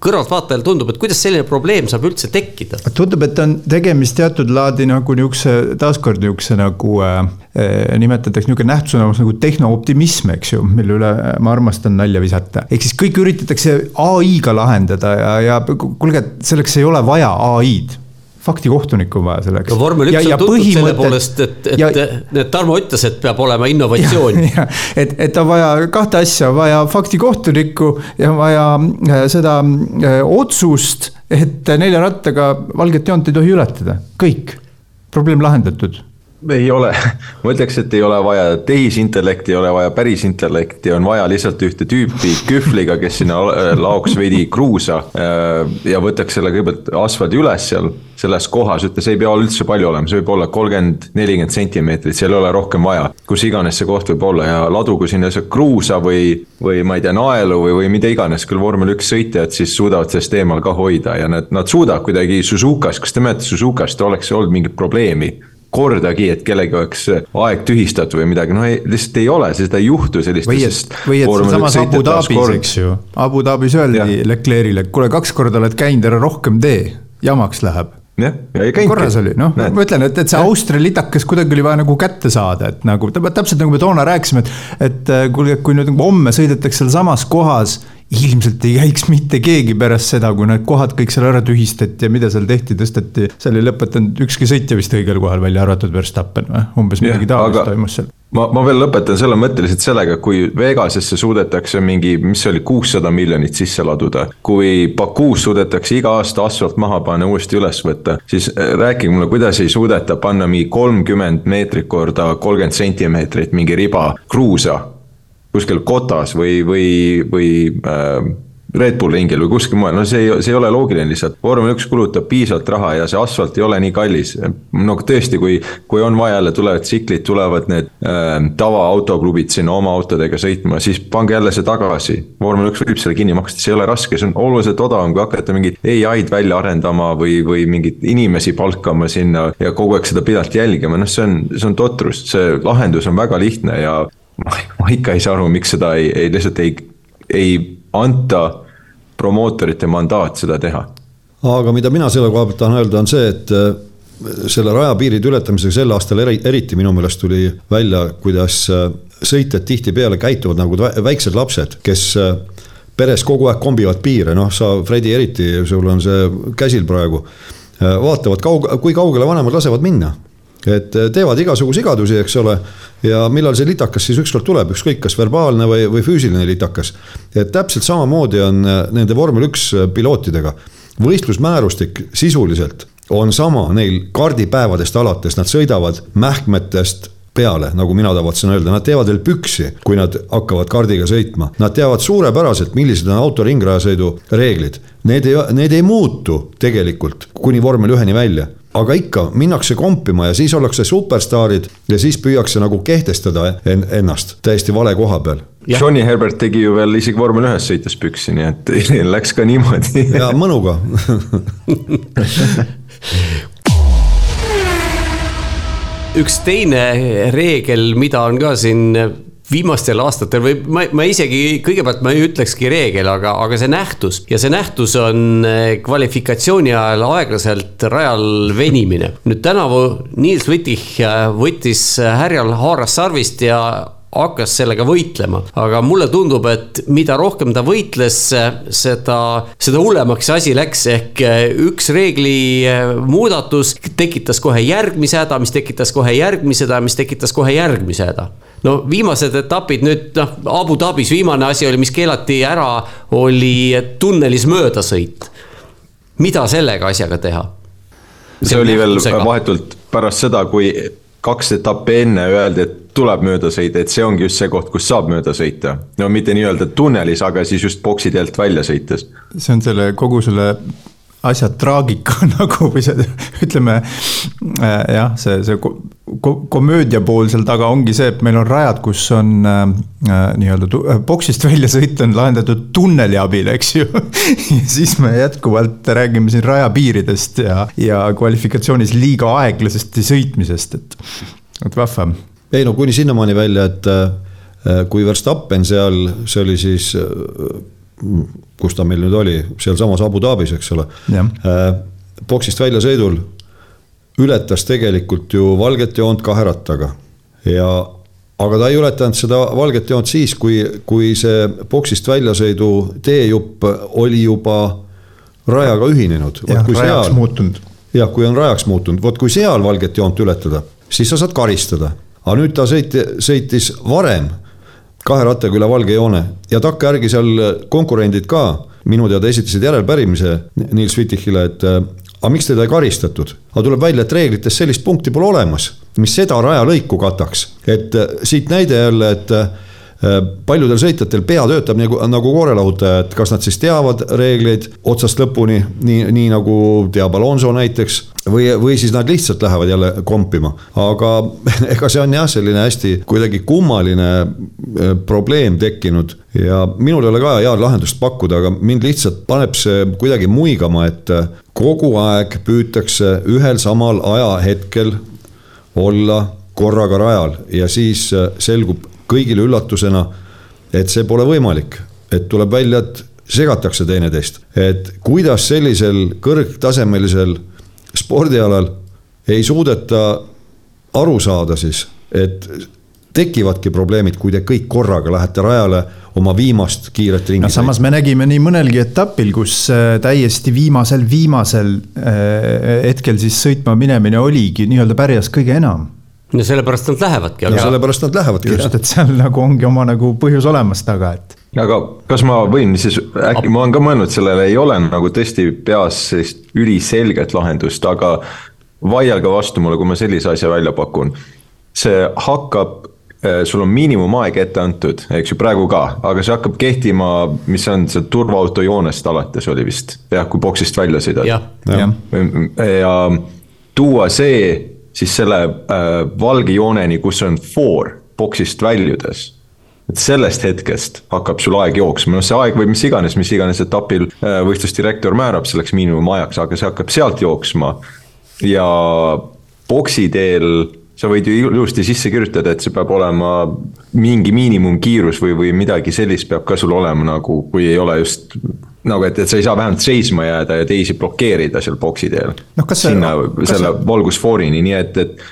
kõrvaltvaatajal tundub, et kuidas selline probleem saab üldse tekkida? tundub, et on tegemist teatud laadi nagu niisuguse, taaskord niisuguse nagu äh, äh nimetatakse niisugune nähtus nagu tehnooptimism, eks ju, mille üle ma armastan nalja visata. ehk siis kõik üritatakse ai-ga lahendada ja, ja kuulge, selleks ei ole vaja ai-d faktikohtunikku on vaja selleks. no vormel üks on tuntud põhimõtted... selle poolest, et, et ja, need Tarmo ütles, et peab olema innovatsioon. et, et on vaja kahte asja, vaja faktikohtunikku ja vaja äh, seda äh, otsust, et nelja rattaga valget joont ei tohi ületada, kõik, probleem lahendatud ei ole, ma ütleks, et ei ole vaja tehisintellekti, ei ole vaja päris intellekti, on vaja lihtsalt ühte tüüpi kühvliga, kes sinna laoks veidi kruusa. Äh, ja võtaks selle kõigepealt asfaldi üles seal, selles kohas, ütle, see ei pea üldse palju olema, see võib olla kolmkümmend, nelikümmend sentimeetrit, seal ei ole rohkem vaja. kus iganes see koht võib olla ja ladugu sinna see kruusa või, või ma ei tea, naelu või, või mida iganes, küll vormel üks sõitjad siis suudavad sellest eemal ka hoida ja nad, nad suudavad kuidagi Suzukas, kas te mäletate Suzukast, oleks olnud mingit probleemi kordagi, et kellelgi oleks aeg tühistatud või midagi, noh lihtsalt ei ole, seda ei juhtu sellist. või et, või et sealsamas Abu Dhabis, eks ju, Abu Dhabis öeldi Leclerc'ile, kuule, kaks korda oled käinud, ära rohkem tee, jamaks läheb. Jah, ja ei käinudki. korras oli, noh, ma ütlen, et, et see Austria litakas kuidagi oli vaja nagu kätte saada, et nagu täpselt nagu me toona rääkisime, et. et äh, kuulge, kui nüüd nagu homme sõidetakse sealsamas kohas ilmselt ei käiks mitte keegi pärast seda, kui need kohad kõik seal ära tühistati ja mida seal tehti, tõsteti. seal ei lõpetanud ükski sõitja vist õigel kohal, välja arvatud Verstappen või, umbes midagi taolist toimus seal ma, ma veel lõpetan selle mõtteliselt sellega, kui Vegasesse suudetakse mingi, mis see oli, kuussada miljonit sisse laduda. kui Bakuus suudetakse iga aasta asfalt maha panna, uuesti üles võtta, siis äh, rääkige mulle, kuidas ei suudeta panna mingi kolmkümmend meetrit korda kolmkümmend sentimeetrit mingi riba kruusa kuskil kotas või, või, või äh, Red Bull ringil või kuskil mujal, no see ei, see ei ole loogiline lihtsalt. vormel üks kulutab piisavalt raha ja see asfalt ei ole nii kallis. no tõesti, kui, kui on vaja jälle tulevad tsiklid, tulevad need äh, tavaautoklubid sinna oma autodega sõitma, siis pange jälle see tagasi. vormel üks võib selle kinni maksta, see ei ole raske, see on oluliselt odavam, kui hakata mingit ai-d välja arendama või, või mingeid inimesi palkama sinna ja kogu aeg seda pidevalt jälgima, noh, see on, see on totrus, see lahendus on väga lihtne ja ma, ikka ei saa aru, miks seda ei, ei lihtsalt ei, ei anta promootorite mandaat seda teha. aga mida mina selle koha pealt tahan öelda, on see, et äh, selle rajapiiride ületamisega sel aastal eri, eriti minu meelest tuli välja, kuidas äh, sõitjad tihtipeale käituvad nagu väiksed lapsed, kes äh, peres kogu aeg kombivad piire, noh, sa, Fredi, eriti, sul on see käsil praegu. vaatavad kaug-, kui kaugele vanemad lasevad minna et äh, teevad igasugu sigadusi, eks ole. ja millal see litakas siis ükskord tuleb, ükskõik kas verbaalne või, või füüsiline litakas. et täpselt samamoodi on äh, nende vormel üks äh, pilootidega. võistlusmäärustik sisuliselt on sama neil kaardipäevadest alates, nad sõidavad mähkmetest peale, nagu mina tavatsen öelda, nad teevad veel püksi, kui nad hakkavad kaardiga sõitma. Nad teavad suurepäraselt, millised on auto ringrajasõidu reeglid. Need ei, need ei muutu tegelikult kuni vormel üheni välja aga ikka minnakse kompima ja siis ollakse superstaarid ja siis püüakse nagu kehtestada en ennast täiesti vale koha peal. Johnny Herbert tegi ju veel isegi vormel ühes sõites püksi, nii et läks ka niimoodi. ja mõnuga üks teine reegel, mida on ka siin viimastel aastatel või ma, ma isegi kõigepealt ma ei ütlekski reegel, aga, aga see nähtus ja see nähtus on eh, kvalifikatsiooni ajal aeglaselt rajal venimine. nüüd tänavu Niels Wittich eh, võttis härjal haaras sarvist ja hakkas sellega võitlema, aga mulle tundub, et mida rohkem ta võitles, seda, seda hullemaks see asi läks, ehk eh, üks reegli muudatus tekitas kohe järgmise häda, mis tekitas kohe järgmise häda, mis tekitas kohe järgmise häda no viimased etapid nüüd noh, Abu Dhabis viimane asi oli, mis keelati ära, oli tunnelis möödasõit. mida sellega asjaga teha? see oli veel vahetult pärast seda, kui kaks etappi enne öeldi, et tuleb mööda sõita, et see ongi just see koht, kus saab mööda sõita. no mitte nii-öelda tunnelis, aga siis just boksi teelt välja sõites. see on selle kogu selle asja traagika nagu või see, ütleme äh, jah, see, see ko komöödia pool seal taga ongi see, et meil on rajad, kus on äh, äh nii-öelda äh, boksist väljasõit on lahendatud tunneli abil, eks ju ja siis me jätkuvalt räägime siin rajapiiridest ja, ja kvalifikatsioonis liiga aeglasest sõitmisest, et, et vahva. ei no kuni sinnamaani välja, et äh, kui Verstappen seal, see oli siis kus ta meil nüüd oli, sealsamas Abu Dhabis, eks ole. boksist väljasõidul ületas tegelikult ju valget joont kahe rattaga ja aga ta ei ületanud seda valget joont siis, kui, kui see boksist väljasõidu teejupp oli juba rajaga ühinenud. jah, kui on rajaks muutunud, vot kui seal valget joont ületada, siis sa saad karistada. aga nüüd ta sõiti, sõitis varem kahe rattaga üle valge joone ja takkajärgi seal konkurendid ka minu teada esitasid järelpärimise Nils Wittichile, et äh, aga miks teda ei karistatud? aga tuleb välja, et reeglites sellist punkti pole olemas, mis seda rajalõiku kataks, et äh, siit näide jälle, et äh, paljudel sõitjatel pea töötab nagu, nagu koorelahutaja, et kas nad siis teavad reegleid otsast lõpuni, nii, nii nagu teab Alonso näiteks või, või siis nad lihtsalt lähevad jälle kompima, aga ega see on jah, selline hästi kuidagi kummaline äh, probleem tekkinud ja minul ei ole ka head lahendust pakkuda, aga mind lihtsalt paneb see kuidagi muigama, et äh, kogu aeg püütakse ühel samal ajahetkel olla korraga rajal ja siis äh, selgub kõigile üllatusena, et see pole võimalik, et tuleb välja, et segatakse teineteist, et kuidas sellisel kõrgtasemelisel spordialal ei suudeta aru saada siis, et tekivadki probleemid, kui te kõik korraga lähete rajale oma viimast kiiret ringi no samas me nägime nii mõnelgi etapil, kus äh, täiesti viimasel, viimasel äh, hetkel siis sõitma minemine oligi nii-öelda pärjas kõige enam. No sellepärast nad lähevadki. ja sellepärast nad lähevadki. just, et seal nagu ongi oma nagu põhjus olemas taga, et. aga kas ma võin siis, äkki ma olen ka mõelnud sellele, ei ole nagu tõesti peas sellist üliselget lahendust, aga vaielge vastu mulle, kui ma sellise asja välja pakun. see hakkab Äh, sul on miinimumaeg ette antud, eks ju, praegu ka, aga see hakkab kehtima, mis on see turvaauto joonest alates oli vist, jah, kui boksist välja sõidad. ja, ja. ja tuua see siis selle äh, valge jooneni, kus on for boksist väljudes et sellest hetkest hakkab sul aeg jooksma, noh see aeg või mis iganes, mis iganes etapil äh, võistlusdirektor määrab selleks miinimumajaks, aga see hakkab sealt jooksma. ja boksi teel sa võid ju ilusti sisse kirjutada, et see peab olema mingi miinimumkiirus või, või midagi sellist peab ka sul olema nagu, kui ei ole just nagu, et, et sa ei saa vähemalt seisma jääda ja teisi blokeerida seal boksi teel no,. sinna selle valgusfoorini, nii et, et,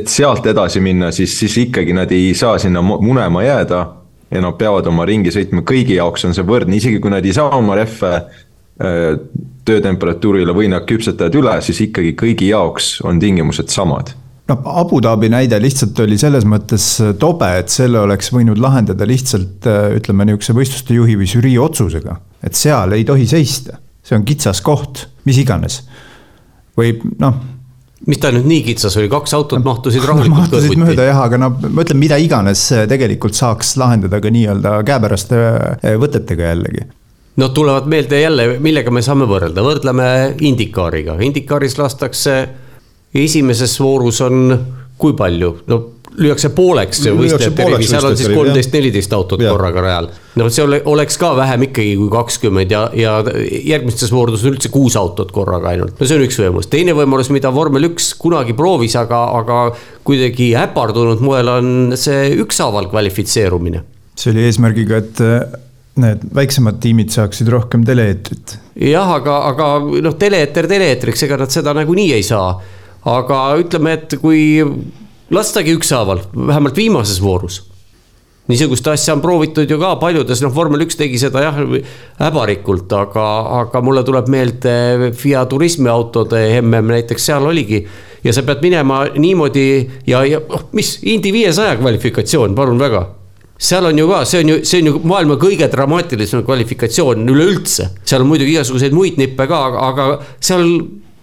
et sealt edasi minna, siis, siis ikkagi nad ei saa sinna munema jääda. ja nad peavad oma ringi sõitma, kõigi jaoks on see võrdne, isegi kui nad ei saa oma rehve äh, töötemperatuurile või nad küpsetavad üle, siis ikkagi kõigi jaoks on tingimused samad noh, Abu Dhabi näide lihtsalt oli selles mõttes äh, tobe, et selle oleks võinud lahendada lihtsalt äh, ütleme niisuguse võistluste juhi või žürii otsusega. et seal ei tohi seista, see on kitsas koht, mis iganes. või noh. Mis ta nüüd nii kitsas oli, kaks autot mahtusid rahulikult no, mahtusid mööda jah, aga noh, ma ütlen, mida iganes äh, tegelikult saaks lahendada ka nii-öelda käepäraste võtetega jällegi. No tulevad meelde jälle, millega me saame võrrelda, võrdleme Indikaariga, Indikaaris lastakse esimeses voorus on kui palju, no lüüakse pooleks see võistlejate rivi, seal on siis kolmteist, neliteist autot ja. korraga rajal. no see ole, oleks ka vähem ikkagi kui kakskümmend ja, ja järgmistes voorudes on üldse kuus autot korraga ainult. no see on üks võimalus, teine võimalus, mida vormel üks kunagi proovis, aga, aga kuidagi äpardunud moel on see ükshaaval kvalifitseerumine. see oli eesmärgiga, et need väiksemad tiimid saaksid rohkem tele-eetrit. jah, aga, aga noh, tele-eeter tele-eetriks, ega nad seda nagunii ei saa aga ütleme, et kui lastagi ükshaaval, vähemalt viimases voorus niisugust asja on proovitud ju ka paljudes, noh, vormel üks tegi seda jah, häbarikult, aga, aga mulle tuleb meelde FIA turismiautode mm näiteks seal oligi. ja sa pead minema niimoodi ja, ja oh, mis, Indy viiesaja kvalifikatsioon, palun väga. seal on ju ka, see on ju, see on ju maailma kõige dramaatilisem kvalifikatsioon üleüldse. seal on muidugi igasuguseid muid nippe ka, aga, seal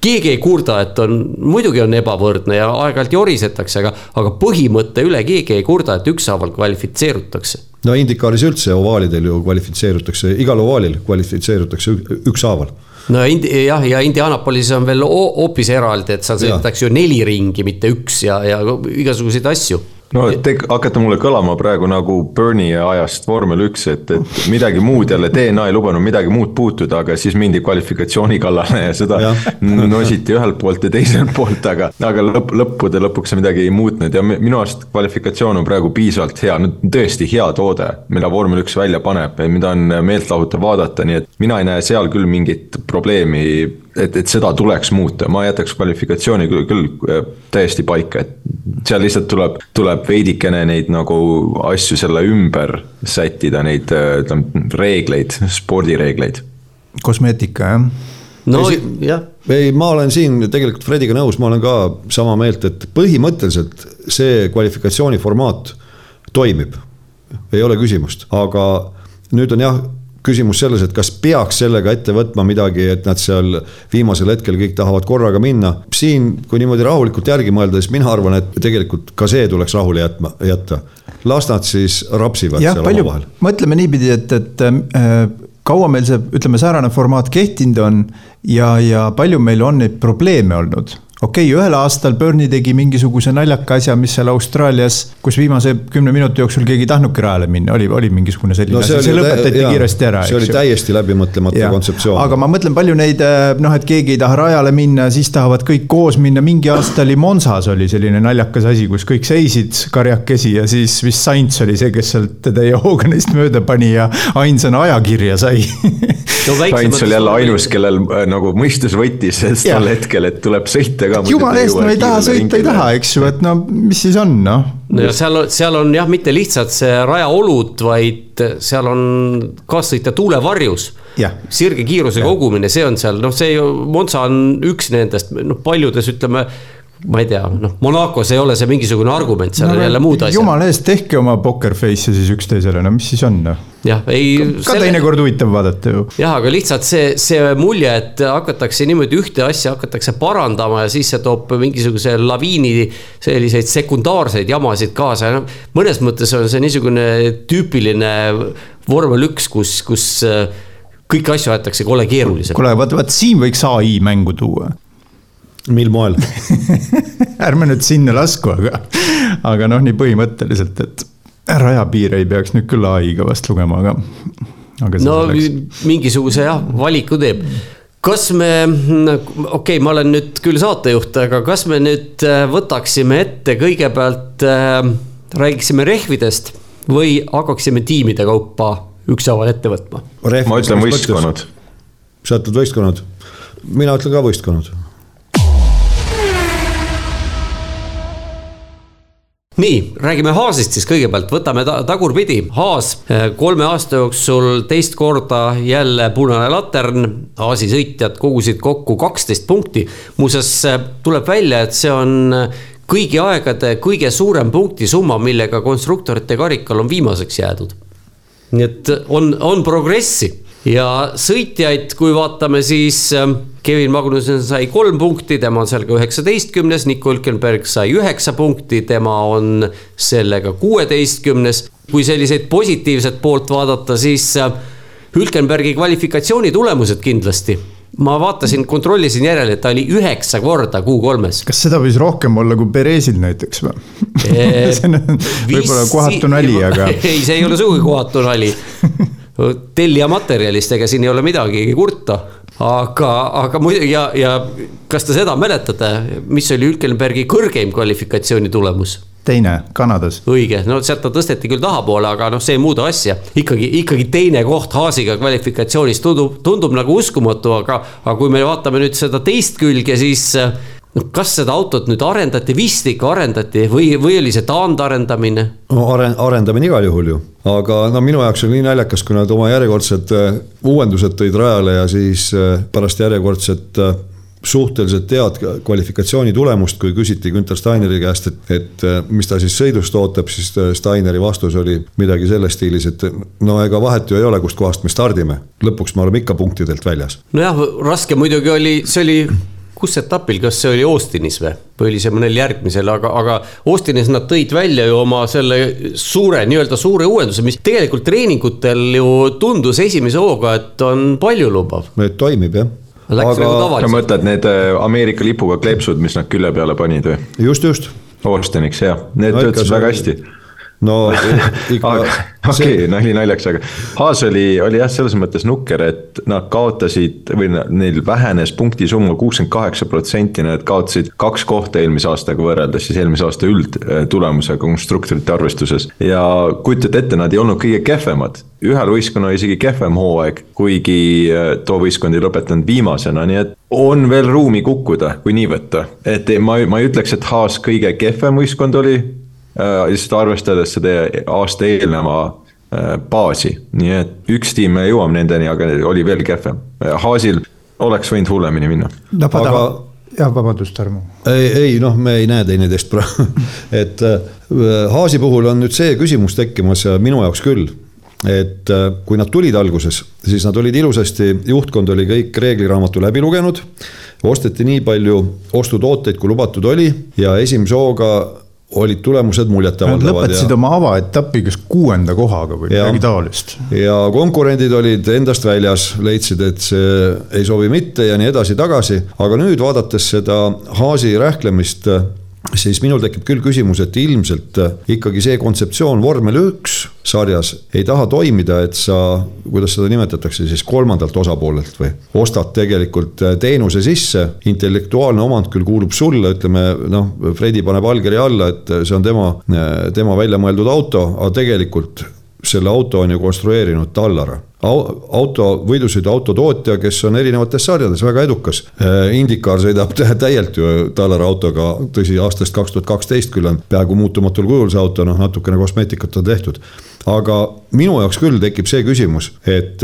keegi ei kurda, et on, muidugi on ebavõrdne ja aeg-ajalt jorisetakse, aga, aga põhimõtte üle keegi ei kurda, et ükshaaval kvalifitseerutakse. no Indikaaris üldse ovaalidel ju kvalifitseerutakse, igal ovaalil kvalifitseerutakse ükshaaval. No Indi, jah, ja Indianapolis on veel hoopis eraldi, et seal sõidetakse ju neli ringi, mitte üks ja, ja igasuguseid asju no te hakkate mulle kõlama praegu nagu Bernie ajast vormel üks, et, et midagi muud jälle, DNA ei lubanud midagi muud puutuda, aga siis mindi kvalifikatsiooni kallale ja seda ja. nositi ühelt poolt ja teiselt poolt, aga, aga lõpp, lõppude lõpuks see midagi ei muutnud ja minu arust kvalifikatsioon on praegu piisavalt hea, no tõesti hea toode, mida vormel üks välja paneb, mida on meeltlahutav vaadata, nii et mina ei näe seal küll mingit probleemi et, et seda tuleks muuta, ma jätaks kvalifikatsiooni küll, küll äh, täiesti paika, et seal lihtsalt tuleb, tuleb veidikene neid nagu asju selle ümber sättida, neid ütleme reegleid, spordireegleid. kosmeetika jah? no jah. ei, ma olen siin tegelikult Frediga nõus, ma olen ka sama meelt, et põhimõtteliselt see kvalifikatsiooni formaat toimib. ei ole küsimust, aga nüüd on jah küsimus selles, et kas peaks sellega ette võtma midagi, et nad seal viimasel hetkel kõik tahavad korraga minna. siin, kui niimoodi rahulikult järgi mõelda, siis mina arvan, et tegelikult ka see tuleks rahule jätma, jätta. las nad siis rapsivad ja, seal omavahel. mõtleme niipidi, et, et äh, kaua meil see, ütleme, säärane formaat kehtinud on ja, ja palju meil on neid probleeme olnud okei okay,, ühel aastal Bernie tegi mingisuguse naljaka asja, mis seal Austraalias, kus viimase kümne minuti jooksul keegi ei tahtnudki rajale minna, oli, oli mingisugune selline no, asi, see lõpetati jaa, kiiresti ära. see oli ju. täiesti läbimõtlemata kontseptsioon. aga ma mõtlen palju neid, eh, noh, et keegi ei taha rajale minna, siis tahavad kõik koos minna, mingi aasta oli Monsas oli selline naljakas asi, kus kõik seisid karjakesi ja siis vist Sainz oli see, kes sealt täie hooga neist mööda pani ja ainsana ajakirja sai no, Sainz oli jälle ainus, kellel äh, nagu mõistus võttis tol hetkel, et tuleb sõita ka. jumala eest, no ei taha sõita, ei taha, eks ju, et no mis siis on, noh. no ja seal, seal on jah, mitte lihtsalt see rajaolud, vaid seal on kaassõitja tuulevarjus. sirge kiiruse ja. kogumine, see on seal, noh, see ju, Monza on üks nendest, noh, paljudes ütleme ma ei tea, noh, Monacos ei ole see mingisugune argument, seal no, on jälle muud asjad. jumala eest, tehke oma pokker face'e siis üksteisele, no mis siis on, noh. jah, ei. ka selle... teinekord huvitav vaadata ju. jah, aga lihtsalt see, see mulje, et hakatakse niimoodi ühte asja hakatakse parandama ja siis see toob mingisuguse laviini selliseid sekundaarseid jamasid kaasa, noh. mõnes mõttes on see niisugune tüüpiline vormel üks, kus, kus äh, kõiki asju aetakse kole keeruliselt. kuule, vaat, vaat siin võiks ai mängu tuua mil moel ärme nüüd sinna lasku, aga, aga noh, nii põhimõtteliselt, et rajapiire ei peaks nüüd küll ai-ga vast lugema, aga, aga. no selleks... mingisuguse jah, valiku teeb kas me, okei okay,, ma olen nüüd küll saatejuht, aga kas me nüüd äh, võtaksime ette kõigepealt äh,, räägiksime rehvidest või hakkaksime tiimide kaupa ükshaaval ette võtma? ma ütlen võistkonnad. sa ütled võistkonnad, mina ütlen ka võistkonnad nii, räägime Haasist siis kõigepealt, võtame ta tagurpidi. Haas eh, kolme aasta jooksul teist korda jälle punane latern. Haasi sõitjad kogusid kokku kaksteist punkti. muuseas eh, tuleb välja, et see on eh, kõigi aegade kõige suurem punktisumma, millega konstruktorite karikal on viimaseks jäädud. nii et on, on progressi ja sõitjaid, kui vaatame, siis Kevin Magnussen sai kolm punkti, tema on seal ka üheksateistkümnes, Nico Hülkenberg sai üheksa punkti, tema on sellega kuueteistkümnes. kui selliseid positiivset poolt vaadata, siis äh, Hülkenbergi kvalifikatsiooni tulemused kindlasti ma vaatasin, kontrollisin järele, et ta oli üheksa korda Q3-s. kas seda võis rohkem olla kui Perezil näiteks või on võib-olla kohatu nali, aga. ei, see ei ole sugugi kohatu nali tellija materjalist, ega siin ei ole midagi kurta. Aga, aga muidugi ja, ja kas te seda mäletate, mis oli Hülkenbergi kõrgeim kvalifikatsiooni tulemus? teine, Kanadas. õige, no sealt ta tõsteti küll tahapoole, aga noh, see ei muuda asja. ikkagi, ikkagi teine koht Haasiga kvalifikatsioonis tundub, tundub nagu uskumatu, aga, aga kui me vaatame nüüd seda teist külge, siis no kas seda autot nüüd arendati, vist ikka arendati või, või oli see taandarendamine? no aren-, arendamine igal juhul ju, aga no minu jaoks oli nii naljakas, kui nad oma järjekordsed äh, uuendused tõid rajale ja siis äh, pärast järjekordset äh, suhteliselt head kvalifikatsiooni tulemust, kui küsiti Günter Steineri käest, et, et mis ta siis sõidust ootab, siis Steineri vastus oli midagi selles stiilis, et no ega vahet ju ei ole, kustkohast me stardime. lõpuks me oleme ikka punktidelt väljas. nojah, raske muidugi oli, see oli kus etapil, kas see oli Austinis või, või oli see mõnel järgmisel, aga, aga Austinis nad tõid välja ju oma selle suure, nii-öelda suure uuenduse, mis tegelikult treeningutel ju tundus esimese hooga, et on paljulubav. toimib jah Läks aga nagu sa mõtled need äh, Ameerika lipuga kleepsud, mis nad külje peale panid või? just, just. Austiniks jah, need no, töötasid väga hästi no ikka okei okay, nali naljaks, aga Haas oli, oli jah, selles mõttes nukker, et nad kaotasid või neil vähenes punktisumma kuuskümmend kaheksa protsenti, nad kaotasid kaks kohta eelmise aastaga võrreldes siis eelmise aasta üldtulemusega konstruktorite arvestuses. ja kujutate ette, nad ei olnud kõige kehvemad, ühel võistkonnal isegi kehvem hooaeg, kuigi äh, too võistkond ei lõpetanud viimasena, nii et on veel ruumi kukkuda, kui nii võtta. et ma, ma ei ütleks, et Haas kõige kehvem võistkond oli lihtsalt arvestades seda aasta eelneva äh, baasi, nii et üks tiim jõuab nendeni, aga oli veel kehvem. Haasil oleks võinud hullemini minna. no aga jah, vabandust, Tarmo. ei, ei noh, me ei näe teineteist praegu et äh, Haasi puhul on nüüd see küsimus tekkimas ja minu jaoks küll. et kui nad tulid alguses, siis nad olid ilusasti, juhtkond oli kõik reegliraamatu läbi lugenud. osteti nii palju ostutooteid, kui lubatud oli ja esimese hooga olid tulemused muljetavaldavad. lõpetasid ja... oma avaetappi kas kuuenda kohaga või ja, midagi taolist. ja konkurendid olid endast väljas, leidsid, et see ei sobi mitte ja nii edasi-tagasi. aga nüüd vaadates seda Haasi rähklemist siis minul tekib küll küsimus, et ilmselt äh, ikkagi see kontseptsioon vormel üks sarjas ei taha toimida, et sa, kuidas seda nimetatakse siis kolmandalt osapoolelt või. ostad tegelikult äh, teenuse sisse, intellektuaalne omand küll kuulub sulle, ütleme noh, Fredi paneb allkirja alla, et see on tema, äh, tema välja mõeldud auto, aga tegelikult selle auto on ju konstrueerinud Tallara. Auto, võidusõiduauto tootja, kes on erinevates sarjades väga edukas. Indicar sõidab täielt ju Tallara autoga, tõsi, aastast kaks tuhat kaksteist küll on peaaegu muutumatul kujul see auto, noh natukene kosmeetikat on tehtud. aga minu jaoks küll tekib see küsimus, et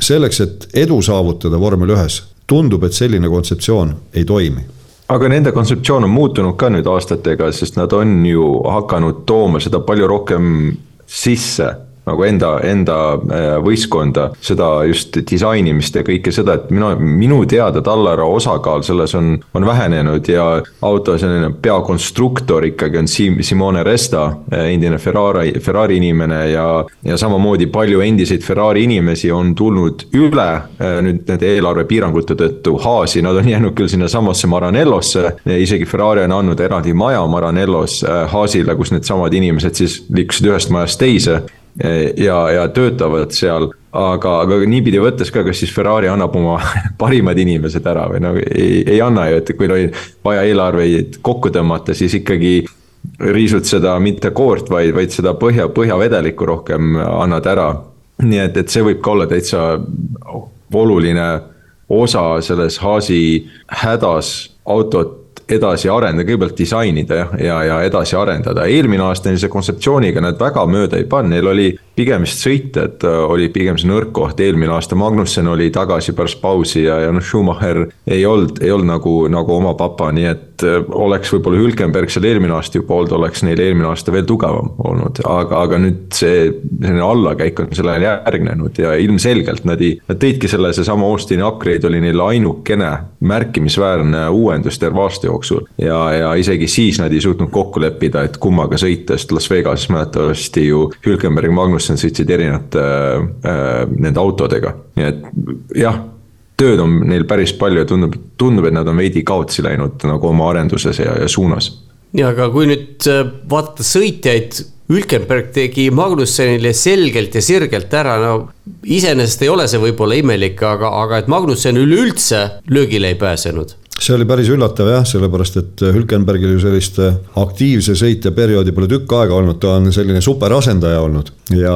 selleks, et edu saavutada vormel ühes, tundub, et selline kontseptsioon ei toimi aga nende kontseptsioon on muutunud ka nüüd aastatega, sest nad on ju hakanud tooma seda palju rohkem sisse nagu enda, enda äh, võistkonda, seda just disainimist ja kõike seda, et minu, minu teada Tallara osakaal selles on, on vähenenud ja auto selline peakonstruktor ikkagi on Sim-, Simone Resta, äh, endine Ferrari, Ferrari inimene ja, ja samamoodi palju endiseid Ferrari inimesi on tulnud üle äh, nüüd nende eelarvepiirangute tõttu Haasi, nad on jäänud küll sinnasamasse Maranellosse, isegi Ferrari on andnud eraldi maja Maranellos Haasile, kus needsamad inimesed siis liikusid ühest majast teise ja, ja töötavad seal, aga, aga niipidi võttes ka, kas siis Ferrari annab oma parimad inimesed ära või no ei, ei anna ju, et kui oli vaja eelarveid kokku tõmmata, siis ikkagi riisud seda mitte koort, vaid, vaid seda põhja, põhjavedelikku rohkem annad ära. nii et, et see võib ka olla täitsa oluline osa selles Haasi hädas autot edasi arendada, kõigepealt disainida jah, ja, ja edasi arendada. eelmine aasta neil see kontseptsiooniga nad väga mööda ei pannud, neil oli pigem vist sõitjad äh, oli pigem see nõrk koht, eelmine aasta Magnussen oli tagasi pärast pausi ja, ja noh, Schumacher ei olnud, ei olnud nagu, nagu oma papa, nii et äh, oleks võib-olla Hülkenberg seal eelmine aasta juba olnud, oleks neil eelmine aasta veel tugevam olnud, aga, aga nüüd see selline allakäik on sellele järgnenud ja ilmselgelt nad ei, nad tõidki selle, seesama Austini upgrade oli neil ainukene märkimisväärne uuendus terve aasta jooksul. ja, ja isegi siis nad ei suutnud kokku leppida, et kummaga sõita, sest Las Vegases mäletatavasti ju Hülkenberg, Magnussen nad sõitsid erinevate äh, nende autodega, nii et jah tööd on neil päris palju ja tundub, tundub, et nad on veidi kaotsi läinud nagu oma arenduses ja, ja suunas. ja aga kui nüüd äh, vaadata sõitjaid, Ülkenberg tegi Magnussenile selgelt ja sirgelt ära, no iseenesest ei ole see võib-olla imelik, aga, aga et Magnussen üleüldse löögile ei pääsenud see oli päris üllatav jah, sellepärast et Hülkenbergil ju sellist aktiivse sõitja perioodi pole tükk aega olnud, ta on selline superasendaja olnud. Ja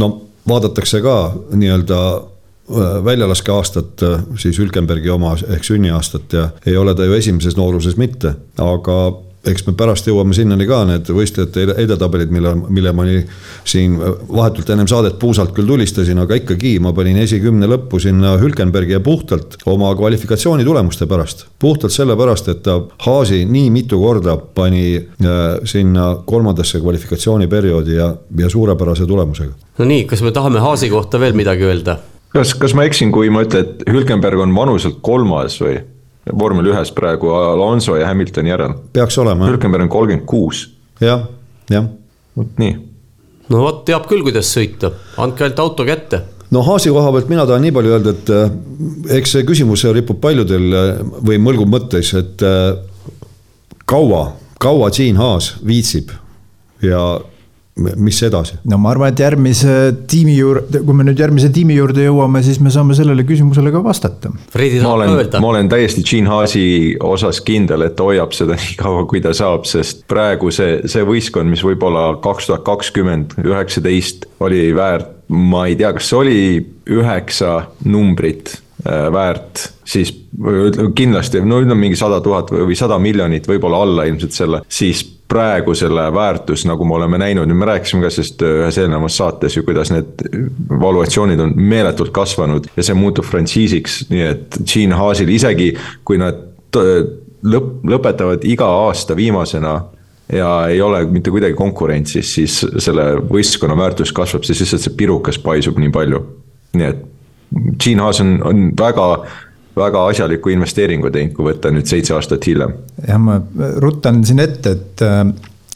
no vaadatakse ka nii-öelda äh, väljalaskeaastat, äh, siis Hülkenbergi oma ehk sünniaastat ja ei ole ta ju esimeses nooruses mitte, aga eks me pärast jõuame sinnani ka, need võistlejate edetabelid, mille, mille ma nii siin vahetult ennem saadet puusalt küll tulistasin, aga ikkagi ma panin esikümne lõppu sinna Hülkenbergi ja puhtalt oma kvalifikatsiooni tulemuste pärast. puhtalt sellepärast, et ta Haasi nii mitu korda pani äh, sinna kolmandasse kvalifikatsiooniperioodi ja, ja suurepärase tulemusega. no nii, kas me tahame Haasi kohta veel midagi öelda? kas, kas ma eksin, kui ma ütlen, et Hülkenberg on vanuselt kolmas või? Vormel ühes praegu Alonso ja Hamiltoni järel. peaks olema. Hülkenberg on kolmkümmend kuus. jah, jah. vot nii. no vot, teab küll, kuidas sõita, andke ainult auto kätte no Haasi koha pealt mina tahan nii palju öelda, et äh, eks see küsimus ripub paljudel äh, või mõlgub mõttes, et äh, kaua, kaua Gene Haas viitsib ja mis edasi? no ma arvan, et järgmise tiimi juurde, kui me nüüd järgmise tiimi juurde jõuame, siis me saame sellele küsimusele ka vastata. ma olen, ma olen täiesti Gene Haasi osas kindel, et ta hoiab seda nii kaua, kui ta saab, sest praegu see, see võistkond, mis võib-olla kaks tuhat kakskümmend, üheksateist oli väärt, ma ei tea, kas see oli üheksa numbrit äh, väärt, siis kindlasti, no ütleme mingi sada tuhat või sada miljonit, võib-olla alla ilmselt selle, siis praegu selle väärtus, nagu me oleme näinud, me rääkisime ka sellest äh, ühes eelnevas saates ju, kuidas need valuatsioonid on meeletult kasvanud ja see muutub frantsiisiks, nii et Gene Haasil isegi, kui nad lõpp, lõpetavad iga aasta viimasena ja ei ole mitte kuidagi konkurentsis, siis selle võistkonna väärtus kasvab, sest lihtsalt see pirukas paisub nii palju. nii et Gene Haas on, on väga väga asjaliku investeeringu teinud, kui võtta nüüd seitse aastat hiljem. jah, ma ruttan siin ette, et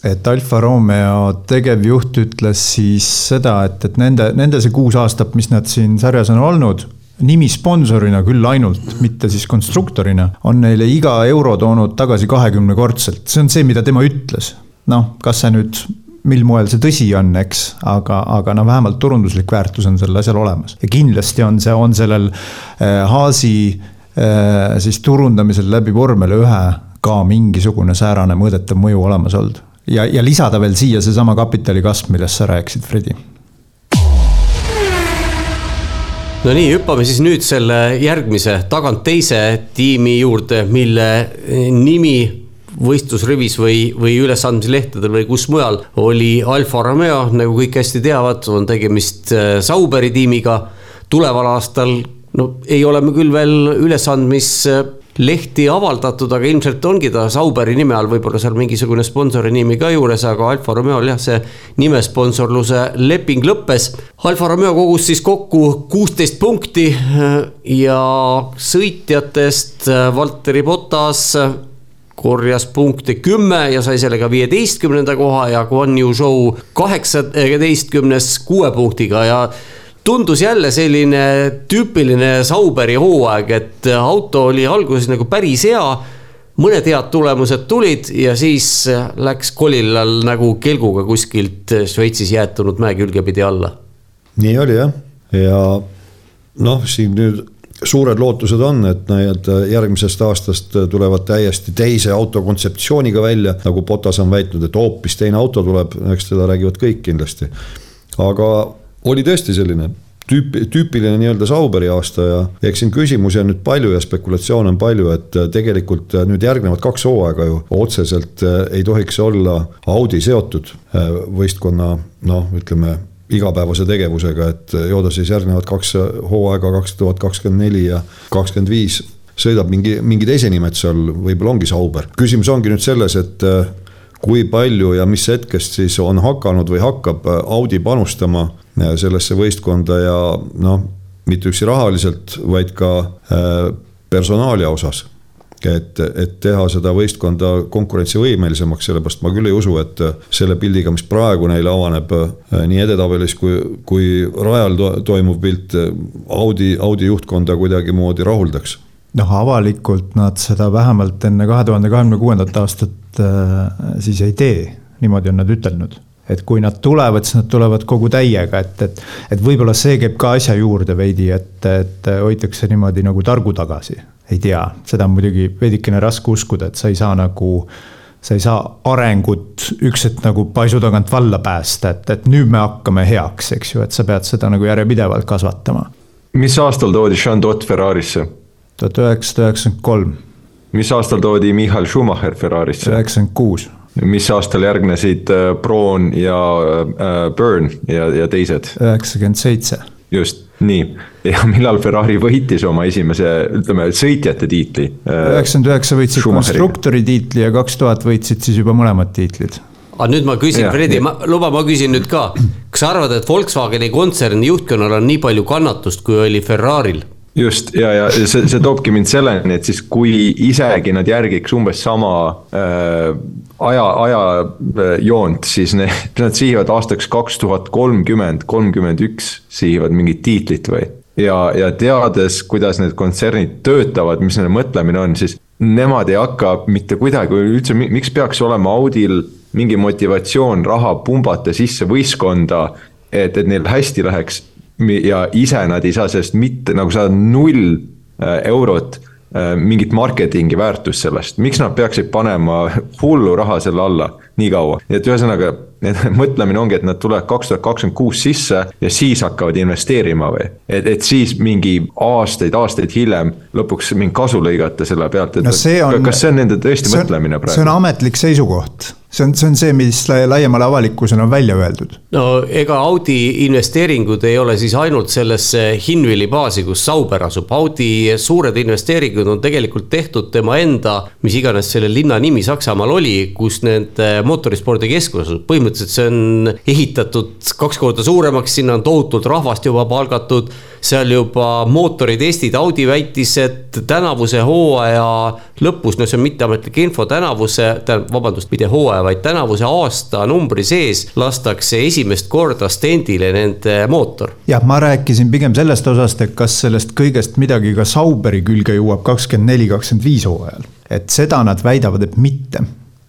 et Alfa Romeo tegevjuht ütles siis seda, et, et nende, nende see kuus aastat, mis nad siin sarjas on olnud, nimisponsorina küll ainult, mitte siis konstruktorina, on neile iga euro toonud tagasi kahekümnekordselt, see on see, mida tema ütles. noh, kas see nüüd mil moel see tõsi on, eks, aga, aga no vähemalt turunduslik väärtus on sellel asjal olemas ja kindlasti on see, on sellel äh, Haasi äh, siis turundamisel läbi vormel ühe ka mingisugune säärane mõõdetav mõju olemas olnud. ja, ja lisada veel siia seesama kapitali kasv, millest sa rääkisid, Fredi no nii, hüppame siis nüüd selle järgmise, tagant teise tiimi juurde, mille nimi võistlusrivis või, või ülesandmislehtedel või kus mujal oli Alfa Romeo, nagu kõik hästi teavad, on tegemist äh, Sauberi tiimiga. tuleval aastal, no ei ole me küll veel ülesandmis lehti avaldatud, aga ilmselt ongi ta Sauberi nime all, võib-olla seal mingisugune sponsori nimi ka juures, aga Alfa Romeol jah, see nimesponsorluse leping lõppes. Alfa Romeo kogus siis kokku kuusteist punkti ja sõitjatest Valteri Botas korjas punkte kümme ja sai sellega viieteistkümnenda koha ja Guan Yu Zhou kaheksateistkümnes kuue punktiga ja tundus jälle selline tüüpiline Sauberi hooaeg, et auto oli alguses nagu päris hea. mõned head tulemused tulid ja siis läks kolillal nagu kelguga kuskilt Šveitsis jäetunud mäe külge pidi alla. nii oli jah, ja noh, siin nüüd suured lootused on, et need järgmisest aastast tulevad täiesti teise auto kontseptsiooniga välja, nagu Potas on väitnud, et hoopis teine auto tuleb, eks seda räägivad kõik kindlasti. aga oli tõesti selline tüüp, tüüpiline nii-öelda Sauberi aasta ja eks siin küsimusi on nüüd palju ja spekulatsioone on palju, et tegelikult nüüd järgnevad kaks hooaega ju otseselt ei tohiks olla Audi seotud võistkonna noh, ütleme igapäevase tegevusega, et ta siis järgnevad kaks hooaega, kaks tuhat kakskümmend neli ja kakskümmend viis sõidab mingi, mingi teise nimetuse all, võib-olla ongi Sauber. küsimus ongi nüüd selles, et eh, kui palju ja mis hetkest siis on hakanud või hakkab Audi panustama sellesse võistkonda ja noh, mitte üksi rahaliselt, vaid ka äh, personaalia osas. Et, et teha seda võistkonda konkurentsivõimelisemaks, sellepärast ma küll ei usu, et selle pildiga, mis praegu neile avaneb äh, nii edetabelis kui, kui rajal to toimuv pilt, Audi, Audi juhtkonda kuidagimoodi rahuldaks. noh, avalikult nad seda vähemalt enne kahe tuhande kahekümne kuuendat aastat äh, siis ei tee, niimoodi on nad ütelnud. Et kui nad tulevad, siis nad tulevad kogu täiega, et, et, et võib-olla see käib ka asja juurde veidi, et, et hoitakse niimoodi nagu targu tagasi. Ei tea, seda on muidugi veidikene raske uskuda, et sa ei saa nagu, sa ei saa arengut üks hetk nagu paisu tagant valla päästa, et, et nüüd me hakkame heaks, eks ju, et sa pead seda nagu järjepidevalt kasvatama. mis aastal toodi Jean Dott Ferrarisse? tuhat üheksasada üheksakümmend kolm. mis aastal toodi Michal Schumacher Ferrarisse? üheksakümmend kuus mis aastal järgnesid äh, Braun ja äh, Burn ja, ja teised? üheksakümmend seitse. just, nii. Ja millal Ferrari võitis oma esimese, ütleme, sõitjate tiitli? Üheksakümmend üheksa võitsid konstruktori tiitli ja kaks tuhat võitsid siis juba mõlemad tiitlid aga nüüd ma küsin, Fredi, ma, luba, ma küsin nüüd ka. kas sa arvad, et Volkswageni kontserni juhtkonnal on nii palju kannatust, kui oli Ferrari'l? just ja, ja see, see toobki mind selleni, et siis kui isegi nad järgiks umbes sama äh, aja, ajajoont, siis need, nad sihivad aastaks kaks tuhat kolmkümmend, kolmkümmend üks sihivad mingit tiitlit või. Ja, ja teades, kuidas need kontsernid töötavad, mis nende mõtlemine on, siis nemad ei hakka mitte kuidagi üldse, miks peaks olema Audil mingi motivatsioon raha pumbata sisse võistkonda, et, et neil hästi läheks ja ise nad ei saa sellest mitte nagu saada null äh, eurot äh, mingit marketingi väärtust sellest, miks nad peaksid panema hullu raha selle alla nii kaua, et ühesõnaga mõtlemine ongi, et nad tulevad kaks tuhat kakskümmend kuus sisse ja siis hakkavad investeerima või. et, et siis mingi aastaid, aastaid hiljem lõpuks mingi kasu lõigata selle pealt, et no on, kas see on nende tõesti see on, mõtlemine praegu? see on ametlik seisukoht see on, see on see, mis laiemale avalikkusele on välja öeldud. no ega Audi investeeringud ei ole siis ainult sellesse Hinwili baasi, kus Sauber asub. Audi suured investeeringud on tegelikult tehtud tema enda, mis iganes selle linna nimi Saksamaal oli, kus nende mootorispordikeskus asub. põhimõtteliselt see on ehitatud kaks korda suuremaks, sinna on tohutult rahvast juba palgatud seal juba mootoritestid, Audi väitis, et tänavuse hooaja lõpus, no see on mitteametlik info, tänavuse, vabandust, mitte hooaja, vaid tänavuse aastanumbri sees lastakse esimest korda stendile nende mootor. jah, ma rääkisin pigem sellest osast, et kas sellest kõigest midagi ka Sauberi külge jõuab kakskümmend neli, kakskümmend viis hooajal. et seda nad väidavad, et mitte.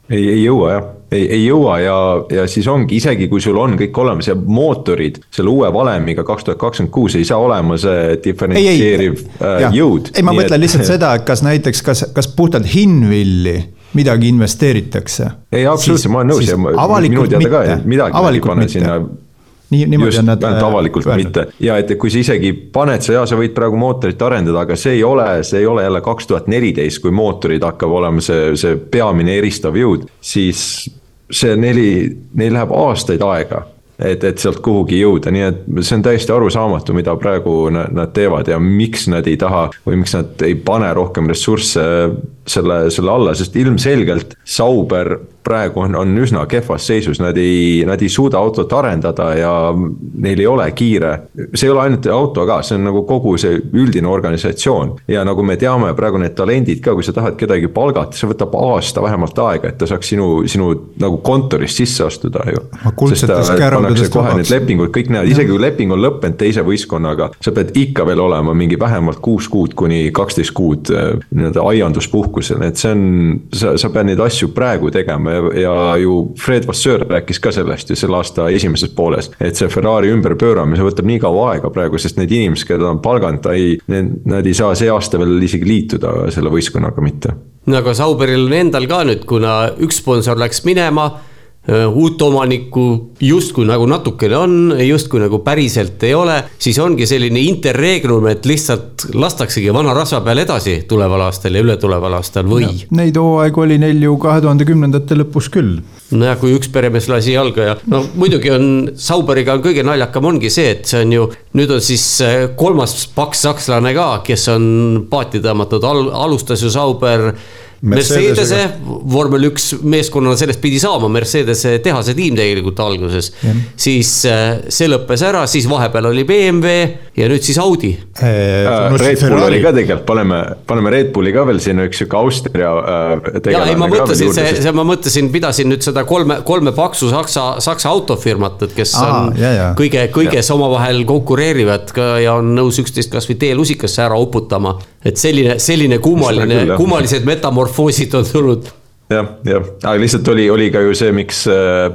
ei, ei jõua jah ei, ei jõua ja, ja siis ongi, isegi kui sul on kõik olemas ja mootorid selle uue valemiga kaks tuhat kakskümmend kuus ei saa olema see diferentseeriv ei, ei, äh, jõud. ei, ma mõtlen et... lihtsalt seda, et kas näiteks, kas, kas puhtalt Hinwilli midagi investeeritakse. ei, absoluutselt, ma olen nõus ja minu teada ka midagi nad ei pane sinna nii, niimoodi on nad. ainult avalikult öelnud. mitte ja et kui sa isegi paned, sa ja sa võid praegu mootorit arendada, aga see ei ole, see ei ole jälle kaks tuhat neliteist, kui mootorid hakkab olema see, see peamine eristav jõud, siis see neli, neil läheb aastaid aega et, et sealt kuhugi jõuda, nii et see on täiesti arusaamatu, mida praegu nad, teevad ja miks nad ei taha või miks nad ei pane rohkem ressursse selle, selle alla, sest ilmselgelt Sauber praegu on, on üsna kehvas seisus, nad ei, nad ei suuda autot arendada ja neil ei ole kiire. see ei ole ainult auto ka, see on nagu kogu see üldine organisatsioon ja nagu me teame, praegu need talendid ka, kui sa tahad kedagi palgata, see võtab aasta vähemalt aega, et ta saaks sinu, sinu nagu kontorist sisse astuda ju. kohe need lepingud, kõik need, isegi kui leping on lõppenud teise võistkonnaga, sa pead ikka veel olema mingi vähemalt kuus kuud kuni kaksteist kuud äh, nii-öelda aianduspuhkusel, et see on, sa, sa pead neid asju praegu tegema ja, ja ju Fred Vasseur rääkis ka sellest ju selle aasta esimeses pooles. et see Ferrari ümberpööramise võtab nii kaua aega praegu, sest need inimesed, keda ta on palganud, ta ei, nad ei saa see aasta veel isegi liituda selle võistkonnaga mitte. no aga Sauberil on endal ka nüüd, kuna üks sponsor läks minema uut omanikku justkui nagu natukene on, justkui nagu päriselt ei ole, siis ongi selline interregnum, et lihtsalt lastaksegi vana rasva peal edasi tuleval aastal ja ületuleval aastal või? Neid hooaegu oli neil ju kahe tuhande kümnendate lõpus küll. nojah, kui üks peremees lasi jalga ja no muidugi on Sauberiga on kõige naljakam ongi see, et see on ju, nüüd on siis äh, kolmas paks sakslane ka, kes on paati tõmmatud Al, alustas ju Sauber Mercedese vormel üks meeskonnana sellest pidi saama, Mercedese tehase tiim tegelikult alguses. siis äh, see lõppes ära, siis vahepeal oli BMW ja nüüd siis Audi äh,. Red Bull oli ka tegelikult, paneme, paneme Red Bulli ka veel sinna üks sihuke Austria äh,. ja ei, ma mõtlesin, see, see, ma mõtlesin, pidasin nüüd seda kolme, kolme paksu saksa, saksa autofirmat, et kes Aa, on ja, ja. kõige, kõiges omavahel konkureerivad ka ja on nõus üksteist kasvõi teelusikasse ära uputama. et selline, selline kummaline, kummalised metamorfoosid metamorfoosid on tulnud jah, jah, aga lihtsalt oli, oli ka ju see, miks äh,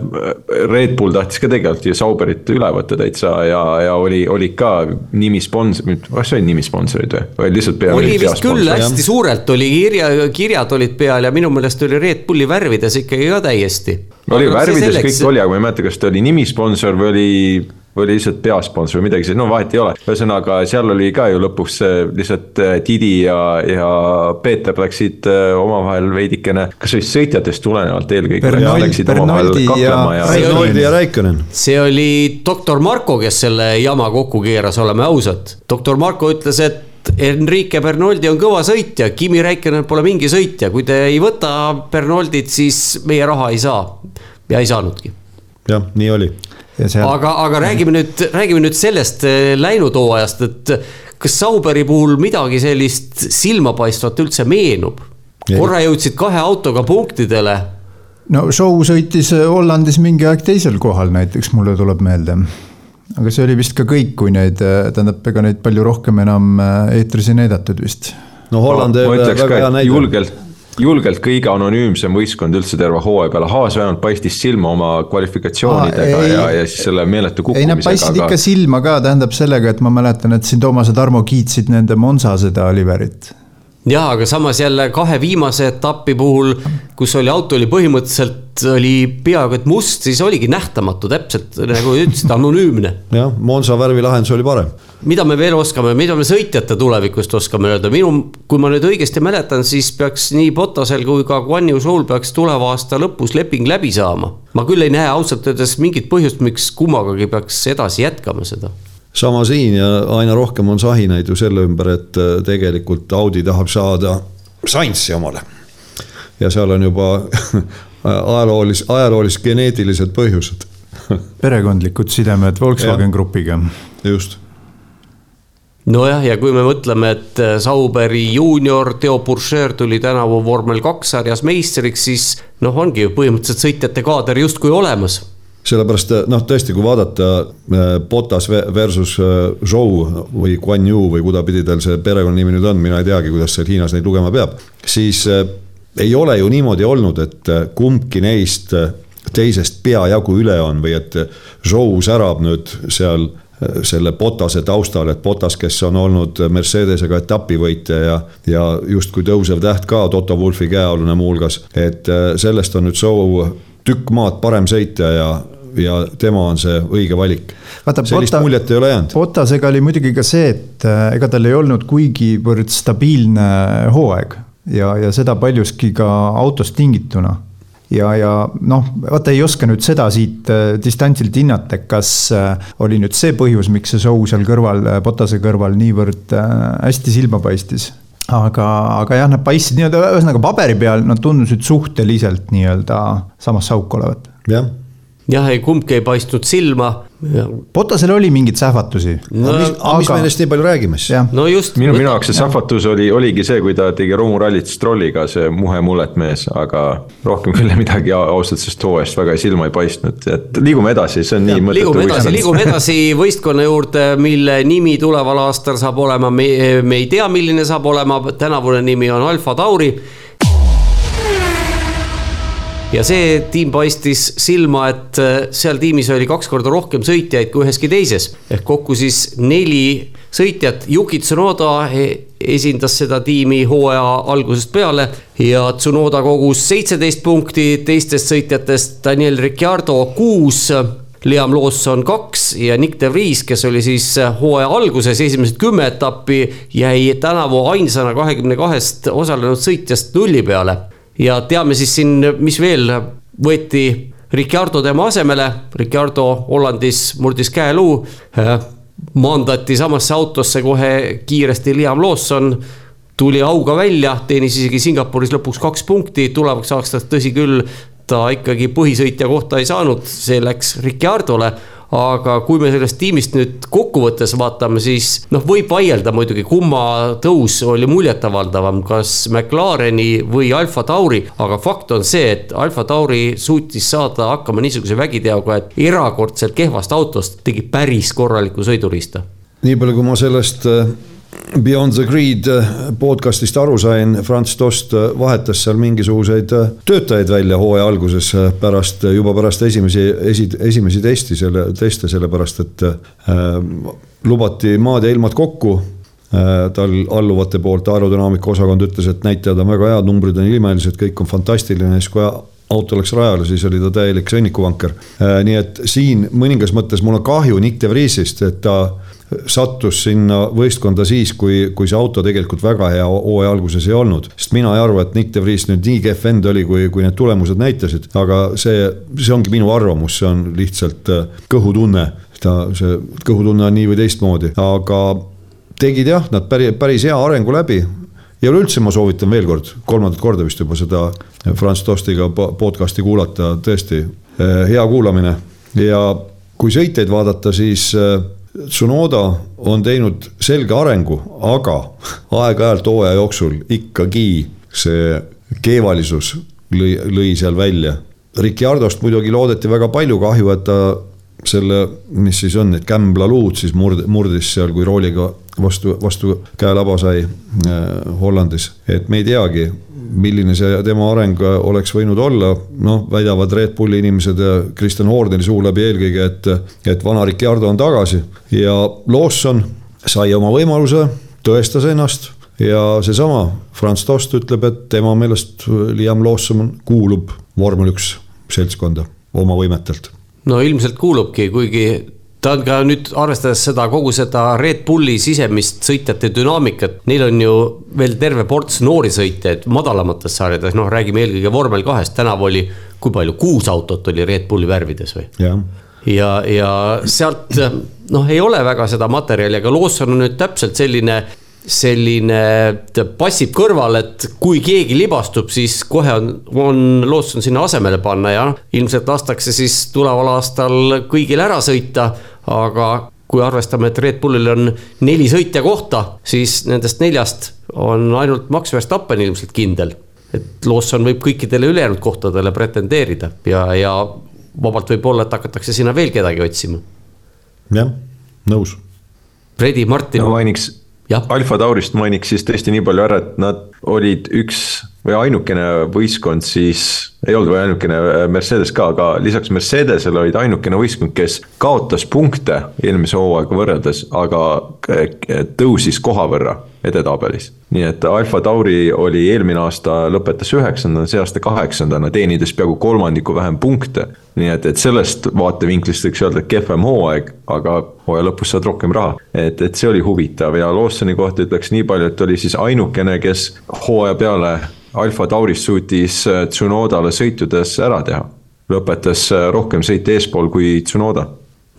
Red Bull tahtis ka tegelikult ju Sauberit üle võtta täitsa ja, ja oli, oli ka nimi sponsor, kas oli nimi sponsorid või, või lihtsalt pea. oli vist küll hästi suurelt oli kirja, kirjad olid peal ja minu meelest oli Red Bulli värvides ikkagi ka täiesti. Oli värvides kõik oli, aga ma ei mäleta, kas ta oli nimisponsor või oli või lihtsalt peasponsor või midagi sellist, no vahet ei ole. ühesõnaga, seal oli ka ju lõpuks lihtsalt äh, Didi ja, ja Peeter läksid äh, omavahel veidikene, kas just sõitjatest tulenevalt eelkõige. kaklema ja. Bernoldi ja Raikkonen. see oli doktor Marko, kes selle jama kokku keeras, oleme ausad. doktor Marko ütles, et Enrique Bernoldi on kõva sõitja, Kimi Räikkönen pole mingi sõitja, kui te ei võta Bernoldit, siis meie raha ei saa. ja ei saanudki. jah, nii oli Seal... aga, aga räägime nüüd, räägime nüüd sellest eh, läinud hooajast, et kas Sauberi puhul midagi sellist silmapaistvat üldse meenub? korra jõudsid kahe autoga punktidele. no Show sõitis Hollandis mingi aeg teisel kohal näiteks, mulle tuleb meelde. Aga see oli vist ka kõik, kui neid, eh, tähendab, ega neid palju rohkem enam eh, eetris ei näidatud vist. no Holland no, väga hea näide. julgelt julgelt kõige anonüümsem võistkond üldse terve hooaja peale, Haas vähemalt paistis silma oma kvalifikatsioonidega Aa, ei, ja, ja siis selle meeletu kukkumisega. ei, nad paistsid aga... ikka silma ka, tähendab sellega, et ma mäletan, et siin Toomas ja Tarmo kiitsid nende Monza seda Oliverit jah, aga samas jälle kahe viimase etapi puhul, kus oli auto oli põhimõtteliselt oli peaaegu et must, siis oligi nähtamatu täpselt nagu ütlesid, anonüümne. jah, Monza värvilahendus oli parem. mida me veel oskame, mida me sõitjate tulevikust oskame öelda, minu, kui ma nüüd õigesti mäletan, siis peaks nii Botasel kui ka Guan Yu Zhou'l peaks tuleva aasta lõpus leping läbi saama. ma küll ei näe ausalt öeldes mingit põhjust, miks kummagagi peaks edasi jätkama seda sama siin ja aina rohkem on sahinaid ju selle ümber, et äh, tegelikult Audi tahab saada Sainzi omale. ja seal on juba ajaloolis-, ajaloolis-geneetilised põhjused perekondlikud sidemed Volkswagen Grupiga. just nojah, ja kui me mõtleme, et äh, Sauberi juunior Theo Purcher tuli tänavu vormel kaks sarjas meistriks, siis noh, ongi ju põhimõtteliselt sõitjate kaader justkui olemas sellepärast noh, tõesti, kui vaadata Botas äh, versus äh, Zhou või Guan Yu või kudapidi tal see perekonnanimi nüüd on, mina ei teagi, kuidas seal Hiinas neid lugema peab. siis ei ole ju niimoodi olnud, et kumbki neist teisest peajagu üle on või et Zhou särab nüüd seal selle Botase taustal, et Botas, kes on olnud Mercedesega etapivõitja ja, ja justkui tõusev täht ka Toto Wulfi käealune muuhulgas, et sellest on nüüd Zhou tükk maad parem sõitja ja ja tema on see õige valik. sellist Botta, muljet ei ole jäänud. Bottasega oli muidugi ka see, et äh, ega tal ei olnud kuigivõrd stabiilne hooaeg ja, ja seda paljuski ka autost tingituna ja, ja noh, vaata ei oska nüüd seda siit äh, distantsilt hinnata, kas äh, oli nüüd see põhjus, miks see show seal kõrval, Bottase kõrval niivõrd hästi silma paistis aga, aga jah, nad paistsid nii-öelda, ühesõnaga paberi peal nad tundusid suhteliselt nii-öelda samasse auku olevat. jah jah, ei kumbki ei paistnud silma. Potasel oli mingeid sähvatusi no,. aga mis, aga... mis me nendest nii palju räägime siis? no just. minu, minu jaoks see sähvatus oli, oligi see, kui ta tegi romurallit Strolliga, see muhe mullet mees, aga rohkem küll midagi ausalt sellest hooajast väga silma ei paistnud, et liigume edasi, see on ja, nii mõttetu. liigume edasi, liigume edasi võistkonna juurde, mille nimi tuleval aastal saab olema, me, me ei tea, milline saab olema, tänavune nimi on Alfa Tauri ja see tiim paistis silma, et äh, seal tiimis oli kaks korda rohkem sõitjaid kui üheski teises. ehk kokku siis neli sõitjat, Yuki Tsunoda e-, esindas seda tiimi hooaja algusest peale ja Tsunoda kogus seitseteist punkti, teistest sõitjatest Daniel Ricciardo kuus Liam Lawson kaks ja Nick De Vries, kes oli siis hooaja alguses esimesed kümme etappi, jäi tänavu ainsana kahekümne kahest osalenud sõitjast nulli peale ja teame siis siin, mis veel võeti Ricardo tema asemele, Ricardo Hollandis murdis käeluu, äh, maandati samasse autosse kohe kiiresti Liam Lawson, tuli auga välja, teenis isegi Singapuris lõpuks kaks punkti, tulevaks aastaks tõsi küll, ta ikkagi põhisõitja kohta ei saanud, see läks Ricardole aga kui me sellest tiimist nüüd kokkuvõttes vaatame, siis noh, võib vaielda muidugi, kumma tõus oli muljetavaldavam, kas McLareni või Alfa Tauri, aga fakt on see, et Alfa Tauri suutis saada hakkama niisuguse vägiteoga, et erakordselt kehvast autost tegi päris korraliku sõiduriista. nii palju, kui ma sellest äh, Beyond the Greed äh, podcast'ist aru sain, Franz Tost äh, vahetas seal mingisuguseid äh, töötajaid välja hooaja alguses pärast, juba pärast esimesi, esi, esimesi testi selle, teste, sellepärast et äh, lubati maad ja ilmad kokku tal alluvate poolt, aerodünaamika osakond ütles, et näitajad on väga head, numbrid on ilmelised, kõik on fantastiline, siis kui auto läks rajale, siis oli ta täielik sõnnikuvanker. nii et siin mõningas mõttes mul on kahju Nick de Vriesist, et ta sattus sinna võistkonda siis, kui, kui see auto tegelikult väga hea hooaja alguses ei olnud. sest mina ei arva, et Nick de Vries nüüd nii kehv vend oli, kui, kui need tulemused näitasid, aga see, see ongi minu arvamus, see on lihtsalt äh, kõhutunne. ta, see kõhutunne on nii või teistmoodi, aga tegid jah, nad päris, päris hea arengu läbi ja üleüldse ma soovitan veel kord, kolmandat korda vist juba seda Franz Tostiga podcast'i kuulata, tõesti äh, hea kuulamine ja kui sõiteid vaadata, siis äh, Tsunoda on teinud selge arengu, aga aeg-ajalt hooaja jooksul ikkagi see keevalisus lõi, lõi seal välja. Ricciardost muidugi loodeti väga palju, kahju, et ta selle, mis siis on, need kämblaluud siis murd-, murdis seal, kui rooliga vastu, vastu käelaba sai äh, Hollandis. et me ei teagi, milline see tema areng oleks võinud olla, noh, väidavad Red Bulli inimesed ja Kristjan Hordeni suu läbi eelkõige, et, et vana Ricardo on tagasi ja Lawson sai oma võimaluse, tõestas ennast ja seesama Franz Tost ütleb, et tema meelest Liam Lawson kuulub vormel üks seltskonda oma võimetelt. No ilmselt kuulubki, kuigi ta on ka nüüd arvestades seda kogu seda Red Bulli sisemist sõitjate dünaamikat, neil on ju veel terve ports noori sõitjaid madalamates sarjades, noh, räägime eelkõige vormel kahest, tänavu oli, kui palju, kuus autot oli Red Bulli värvides või? jah. Ja, ja sealt noh, ei ole väga seda materjali, aga Lawson on nüüd täpselt selline selline, ta passib kõrval, et kui keegi libastub, siis kohe on, on Lawson sinna asemele panna ja ilmselt lastakse siis tuleval aastal kõigil ära sõita, aga kui arvestame, et Red Bullil on neli sõitja kohta, siis nendest neljast on ainult Max Verstappen ilmselt kindel. et Lawson võib kõikidele ülejäänud kohtadele pretendeerida ja, ja vabalt võib olla, et hakatakse sinna veel kedagi otsima. jah, nõus. Fredi Martin no,. mainiks Alfa Taurist mainiks siis tõesti nii palju ära, et nad olid üks või ainukene võistkond siis, ei olnud või ainukene äh, Mercedes ka, aga lisaks Mercedesele olid ainukene võistkond, kes kaotas punkte eelmise hooaega võrreldes, aga äh, tõusis koha võrra edetabelis. nii et Alfa Tauri oli eelmine aasta, lõpetas üheksandana, see aasta kaheksandana, teenides peaaegu kolmandiku vähem punkte. nii et, et sellest vaatevinklist võiks öelda, et kehvem hooaeg, aga hooaja lõpus saad rohkem raha. et, et see oli huvitav ja Lawsoni kohta ütleks nii palju, et oli siis ainukene, kes hooaja peale Alfa Tauris suutis Tsunodale sõitudes ära teha. lõpetas rohkem sõite eespool kui Tsunoda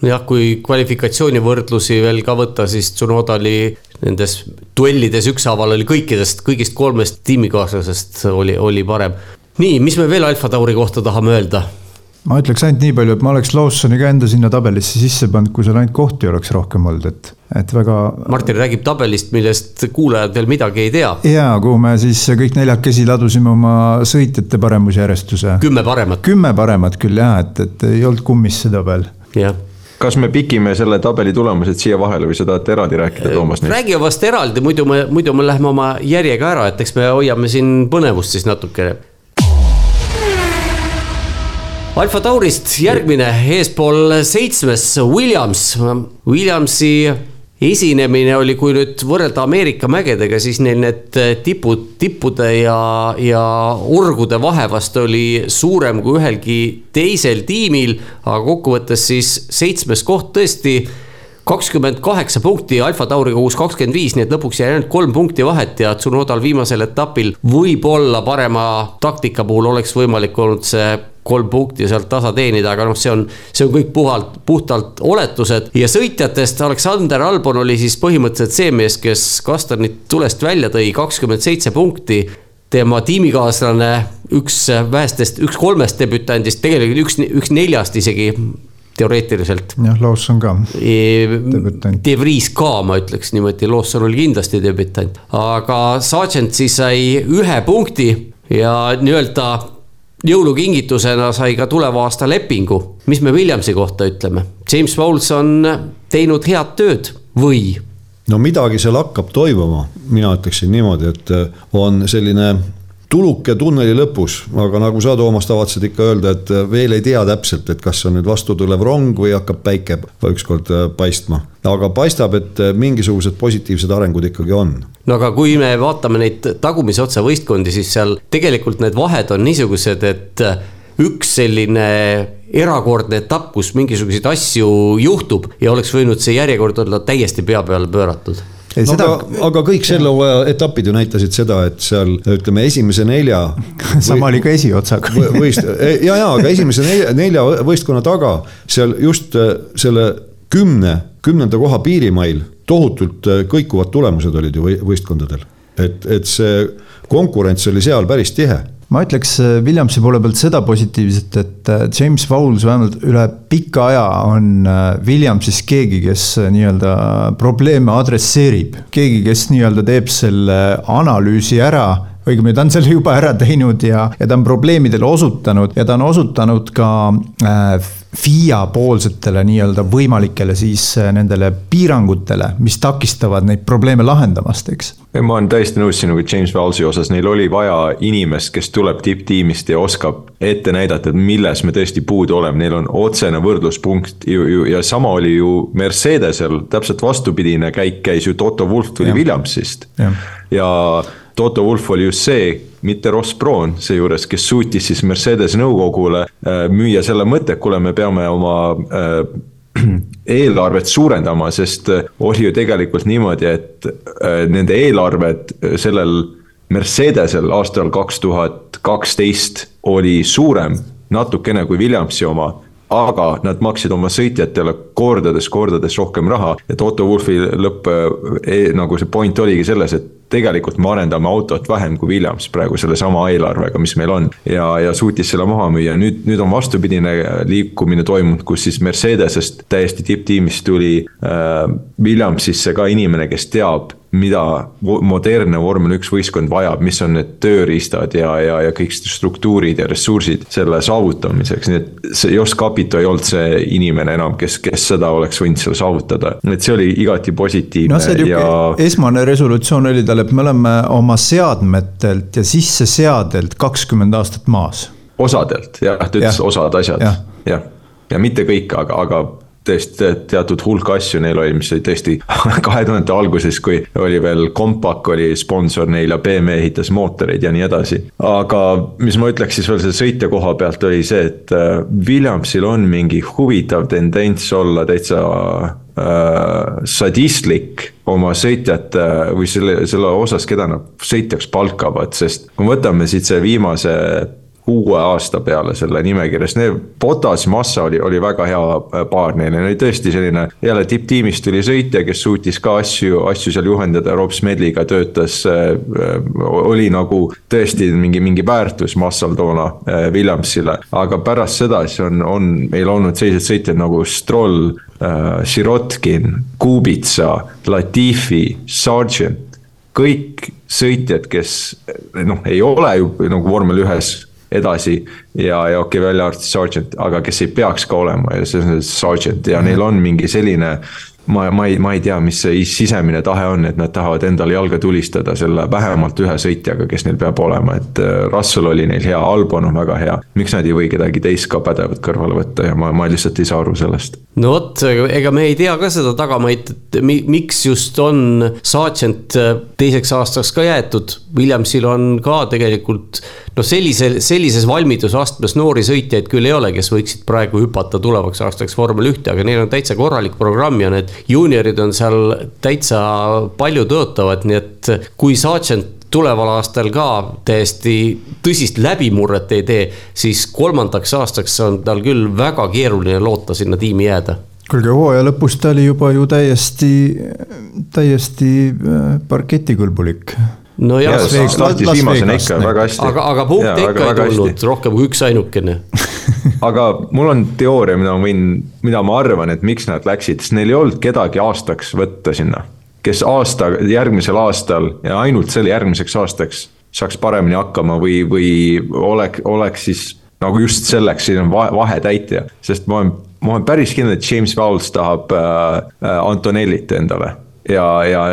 jah, kui kvalifikatsioonivõrdlusi veel ka võtta, siis Tsunoda oli nendes duellides ükshaaval oli kõikidest, kõigist kolmest tiimikaaslasest oli, oli parem. nii, mis me veel Alfa Tauri kohta tahame öelda? ma ütleks ainult nii palju, et ma oleks Lawsoni ka enda sinna tabelisse sisse pannud, kui seal ainult kohti oleks rohkem olnud, et, et väga. Martin räägib tabelist, millest kuulajad veel midagi ei tea. ja, kuhu me siis kõik neljakesi ladusime oma sõitjate paremusjärjestuse. kümme paremat. kümme paremat küll jah, et, et ei olnud kummis seda veel. jah kas me pikime selle tabeli tulemused siia vahele või sa tahad eraldi rääkida, Toomas? räägime vast eraldi, muidu me, muidu me läheme oma järjega ära, et eks me hoiame siin põnevust siis natukene. Alfa Taurist järgmine eespool seitsmes Williams, Williamsi esinemine oli, kui nüüd võrrelda Ameerika mägedega, siis neil need tipud, tippude ja, ja urgude vahe vast oli suurem kui ühelgi teisel tiimil. aga kokkuvõttes siis seitsmes koht tõesti kakskümmend kaheksa punkti, Alfa Tauriga uus kakskümmend viis, nii et lõpuks jäi ainult kolm punkti vahet ja Tsunodal viimasel etapil võib-olla parema taktika puhul oleks võimalik olnud see kolm punkti sealt tasa teenida, aga noh, see on, see on kõik puhalt, puhtalt oletused. ja sõitjatest Aleksander Albon oli siis põhimõtteliselt see mees, kes Kastanit tulest välja tõi, kakskümmend seitse punkti tema tiimikaaslane, üks vähestest, üks kolmest debütandist, tegelikult üks, üks neljast isegi teoreetiliselt. jah, Lawson ka. De Vries ka, ma ütleks niimoodi, Lawson oli kindlasti debütant, aga Sargent siis sai ühe punkti ja nii-öelda jõulukingitusena sai ka tuleva aasta lepingu. mis me Williamsi kohta ütleme? James Bowles on teinud head tööd või? no midagi seal hakkab toimuma, mina ütleksin niimoodi, et on selline tuluke tunneli lõpus, aga nagu sa, Toomas, tavatsid ikka öelda, et veel ei tea täpselt, et kas on nüüd vastu tulev rong või hakkab päike ükskord äh, paistma. aga paistab, et äh, mingisugused positiivsed arengud ikkagi on. no aga kui me vaatame neid tagumise otsa võistkondi, siis seal tegelikult need vahed on niisugused, et äh, üks selline erakordne etapp, kus mingisuguseid asju juhtub ja oleks võinud see järjekord olla täiesti pea peale pööratud No, seda... aga, aga kõik selle hooaja etapid ju näitasid seda, et seal ütleme, esimese nelja sama oli ka esiotsaga võist-, ja, ja aga esimese nelja, nelja võistkonna taga seal just äh, selle kümne, kümnenda koha piirimail tohutult äh, kõikuvad tulemused olid ju võistkondadel. et, et see konkurents oli seal päris tihe ma ütleks äh, Williamsi poole pealt seda positiivset, et äh, James Fowles vähemalt üle pika aja on äh, Williamsis keegi, kes nii-öelda probleeme adresseerib. keegi, kes nii-öelda teeb selle analüüsi ära õigemini ta on selle juba ära teinud ja, ja ta on probleemidele osutanud ja ta on osutanud ka äh, FIA poolsetele nii-öelda võimalikele siis nendele piirangutele, mis takistavad neid probleeme lahendamast, eks. Ma olen täiesti nõus sinuga James Valsi osas, neil oli vaja inimest, kes tuleb tipptiimist ja oskab ette näidata, et milles me tõesti puudu oleme, neil on otsene võrdluspunkt ju, ju ja sama oli ju Mercedesel, täpselt vastupidine käik käis ju Toto Wolff tuli ja. Williamsist. ja, ja Toto Wolff oli just see, mitte Ross Brown seejuures, kes suutis siis Mercedes nõukogule äh, müüa selle mõtte, et kuule, me peame oma äh, eelarvet suurendama, sest äh, oli ju tegelikult niimoodi, et nende eelarved sellel Mercedesel aastal kaks tuhat kaksteist oli suurem natukene kui Williamsi oma aga nad maksid oma sõitjatele kordades-kordades rohkem raha ja Toto Wolfi lõpp e, nagu see point oligi selles, et tegelikult me arendame autot vähem kui Williams praegu sellesama eelarvega, mis meil on. ja, ja suutis selle maha müüa, nüüd, nüüd on vastupidine liikumine toimunud, kus siis Mercedesest täiesti tipptiimist tuli äh, Williamsisse ka inimene, kes teab mida modernne vormel üks võistkond vajab, mis on need tööriistad ja, ja, ja kõik struktuurid ja ressursid selle saavutamiseks, nii et see Jos Capito ei olnud see inimene enam, kes, kes seda oleks võinud seal saavutada. et see oli igati positiivne no, see ja. esmane resolutsioon oli tal, et me oleme oma seadmetelt ja sisseseadelt kakskümmend aastat maas. osadelt jah, ta ütles ja. osad asjad ja., jah, ja mitte kõik, aga, aga tõesti teatud hulk asju neil oli, mis oli tõesti kahe tuhandete alguses, kui oli veel Compaq oli sponsor neil ja BMW ehitas mootoreid ja nii edasi. aga mis ma ütleks siis veel selle sõitja koha pealt oli see, et äh, Williamsil on mingi huvitav tendents olla täitsa äh, sadistlik oma sõitjate või selle, selle osas, keda nad sõitjaks palkavad, sest kui me võtame siit see viimase kuue aasta peale selle nimekirjas, Botas Massa oli, oli väga hea äh, paar neile, oli tõesti selline jälle tipptiimist tuli sõitja, kes suutis ka asju, asju seal juhendada, Rob Smedliga töötas äh,. oli nagu tõesti mingi, mingi väärtus Massal toona äh, Williamsile, aga pärast seda siis on, on meil olnud sellised sõitjad nagu Stroll äh,, Sirotkin, Kubica, Latifi, Sargent. Kõik sõitjad, kes noh, ei ole ju nagu vormel ühes edasi ja, ja okei okay,, välja arvatud sergeant, aga kes ei peaks ka olema ja see on sergeant ja neil on mingi selline ma, ma ei, ma ei tea, mis see sisemine tahe on, et nad tahavad endale jalga tulistada selle vähemalt ühe sõitjaga, kes neil peab olema, et äh, Russell oli neil hea, Albon on väga hea. miks nad ei või kedagi teist ka pädevat kõrvale võtta ja ma, ma lihtsalt ei saa aru sellest. no vot, ega me ei tea ka seda tagamaid, et miks just on Sargent äh, teiseks aastaks ka jäetud. Williamsil on ka tegelikult noh, sellise, sellises valmidusastmes noori sõitjaid küll ei ole, kes võiksid praegu hüpata tulevaks aastaks vormel ühte, aga neil on täitsa korralik programm ja need juuniorid on seal täitsa palju tõotavad, nii et kui Sargent tuleval aastal ka täiesti tõsist läbimurret ei tee, siis kolmandaks aastaks on tal küll väga keeruline loota sinna tiimi jääda. kuulge, hooaja lõpus ta oli juba ju täiesti, täiesti äh, parketikõlbulik nojah, startis viimasena ikka väga hästi. aga, aga punkte ikka ei tulnud, rohkem kui üksainukene aga mul on teooria, mida ma võin, mida ma arvan, et miks nad läksid, sest neil ei olnud kedagi aastaks võtta sinna. kes aasta, järgmisel aastal ja ainult selle järgmiseks aastaks saaks paremini hakkama või, või oleks, oleks siis nagu just selleks, siin on vahetäitja, sest ma olen, ma olen päris kindel, et James Vowles tahab äh, äh Antonellit endale. Ja, ja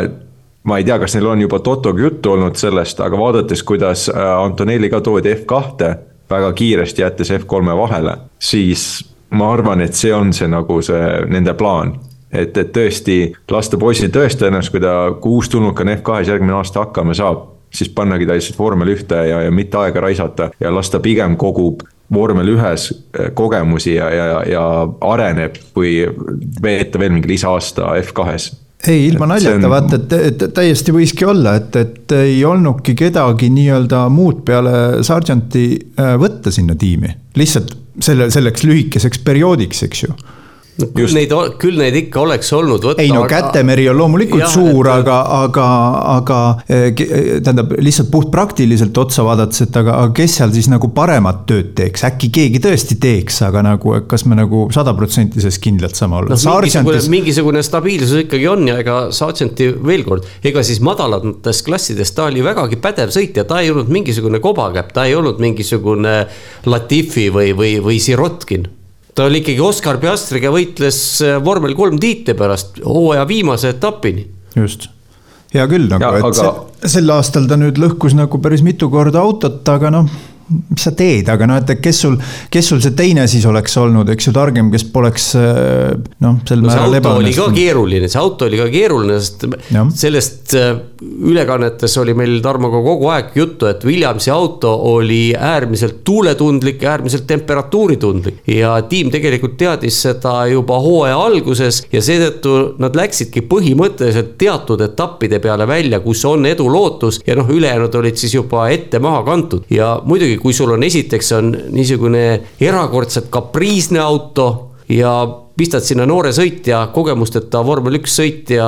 ma ei tea, kas neil on juba Totoga juttu olnud sellest, aga vaadates, kuidas äh, Antonelli ka toodi F2-te väga kiiresti jättes F3-e vahele, siis ma arvan, et see on see nagu see nende plaan. et, et tõesti lasta poisil tõestada ennast, kui ta, kui uustulnuka F2-s järgmine aasta hakkama saab, siis pannagi ta lihtsalt vormel ühte ja, ja mitte aega raisata ja las ta pigem kogub vormel ühes äh, kogemusi ja, ja, ja areneb, kui veeta veel mingi lisaaasta F2-s ei, ilma naljata, vaata, et, et täiesti võiski olla, et, et ei olnudki kedagi nii-öelda muud peale Sargenti äh, võtta sinna tiimi. lihtsalt selle, selleks lühikeseks perioodiks, eks ju no küll Just. neid, küll neid ikka oleks olnud võtta. ei no Kätemeri on loomulikult jah, suur, aga, aga, aga eh, tähendab lihtsalt puhtpraktiliselt otsa vaadates, et aga, aga kes seal siis nagu paremat tööd teeks, äkki keegi tõesti teeks, aga nagu kas me nagu sada protsenti selles kindlalt saame olla no,. mingisugune, mingisugune stabiilsus ikkagi on ja ega Sargenti veel kord, ega siis madalamates klassides ta oli vägagi pädev sõitja, ta ei olnud mingisugune kobakäpp, ta ei olnud mingisugune Latifi või, või, või Sirotkin ta oli ikkagi Oskar Piastriga võitles äh, vormel kolm tiitli pärast hooaja viimase etapini. just, hea küll nagu, et aga... see, sel aastal ta nüüd lõhkus nagu päris mitu korda autot, aga noh mis sa teed, aga noh, et kes sul, kes sul see teine siis oleks olnud, eks ju, targem, kes poleks noh, sel no, määral ebaõnnestunud. oli ka keeruline, see auto oli ka keeruline, sest ja. sellest äh, ülekannetes oli meil Tarmoga kogu aeg juttu, et Williamsi auto oli äärmiselt tuuletundlik ja äärmiselt temperatuuritundlik. ja tiim tegelikult teadis seda juba hooaja alguses ja seetõttu nad läksidki põhimõtteliselt teatud etappide peale välja, kus on edulootus ja noh, ülejäänud olid siis juba ette maha kantud ja muidugi, kui sul on esiteks on niisugune erakordselt kapriisne auto ja pistad sinna noore sõitja, kogemusteta vormel üks sõitja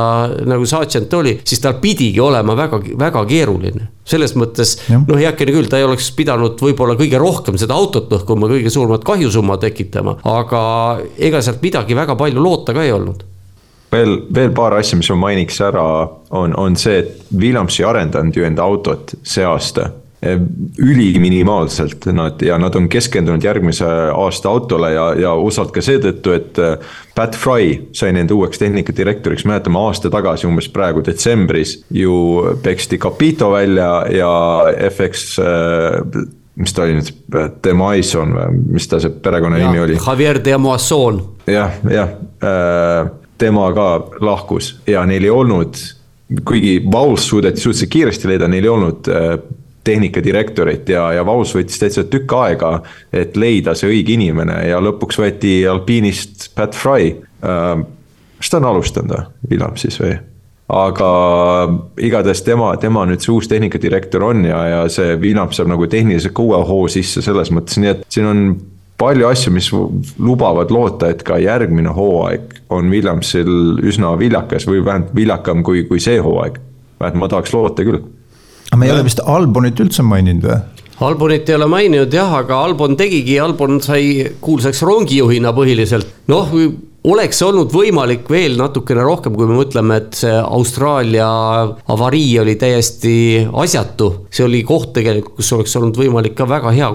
nagu Sargent oli, siis tal pidigi olema väga, väga keeruline. selles mõttes noh, heakene küll, ta ei oleks pidanud võib-olla kõige rohkem seda autot lõhkuma, kõige suuremat kahjusumma tekitama, aga ega sealt midagi väga palju loota ka ei olnud. Veel, veel paar asja, mis ma mainiks ära, on, on see, et Williams ei arendanud ju enda autot see aasta üliminimaalselt nad ja nad on keskendunud järgmise aasta autole ja, ja osalt ka seetõttu, et eh, Pat Fry sai nende uueks tehnikadirektoriks, mäletame aasta tagasi, umbes praegu detsembris ju peksti Capito välja ja FX eh, mis ta oli nüüd, Demaison või mis ta see perekonnanimi oli? Javier de Amoasson. jah, jah tema ka lahkus ja neil ei olnud, kuigi Vauls suudeti suhteliselt kiiresti leida, neil ei olnud tehnikadirektorit ja, ja Vaus võttis täitsa tükk aega, et leida see õige inimene ja lõpuks võeti alpiinist Pat Fry. kas ta on alustanud või, Williamsis või? aga igatahes tema, tema nüüd see uus tehnikadirektor on ja, ja see Williams saab nagu tehniliselt uue hoo sisse selles mõttes, nii et siin on palju asju, mis lubavad loota, et ka järgmine hooaeg on Williamsil üsna viljakas või vähemalt viljakam kui, kui see hooaeg. vähemalt ma tahaks loota küll aga me ei ole vist Albonit üldse maininud või? Albonit ei ole maininud jah, aga Albon tegigi, Albon sai kuulsaks rongijuhina põhiliselt. noh, oleks olnud võimalik veel natukene rohkem, kui me mõtleme, et see Austraalia avarii oli täiesti asjatu. see oli koht tegelikult, kus oleks olnud võimalik ka väga hea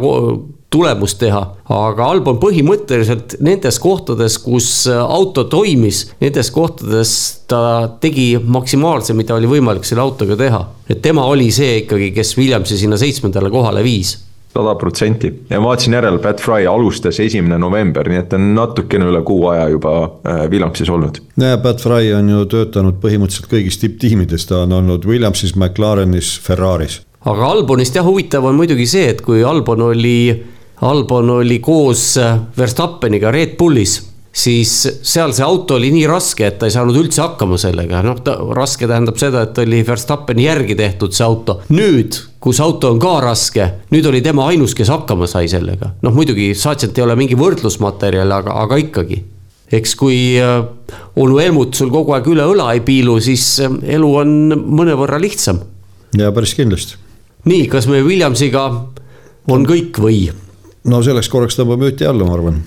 tulemust teha. aga Albon põhimõtteliselt nendes kohtades, kus auto toimis, nendes kohtades ta tegi maksimaalse, mida oli võimalik selle autoga teha. et tema oli see ikkagi, kes Williamsi sinna seitsmendale kohale viis sada protsenti ja ma vaatasin järele, Pat Fry alustas esimene november, nii et ta on natukene üle kuu aja juba äh, Williamsis olnud. ja Pat Fry on ju töötanud põhimõtteliselt kõigis tipptiimides, ta on olnud Williamsis, McLarenis, Ferraris. aga Albonist jah, huvitav on muidugi see, et kui Albon oli Albon oli koos Verstappeniga Red Bullis, siis seal see auto oli nii raske, et ta ei saanud üldse hakkama sellega, noh, raske tähendab seda, et oli Verstappeni järgi tehtud see auto. nüüd, kus auto on ka raske, nüüd oli tema ainus, kes hakkama sai sellega. noh, muidugi Sargent ei ole mingi võrdlusmaterjal, aga, aga ikkagi. eks kui äh, onu Helmut sul kogu aeg üle õla ei piilu, siis äh, elu on mõnevõrra lihtsam. ja päris kindlasti. nii, kas me Williamsiga on kõik või? No selleks korraks tõmbame müti alla, ma arvan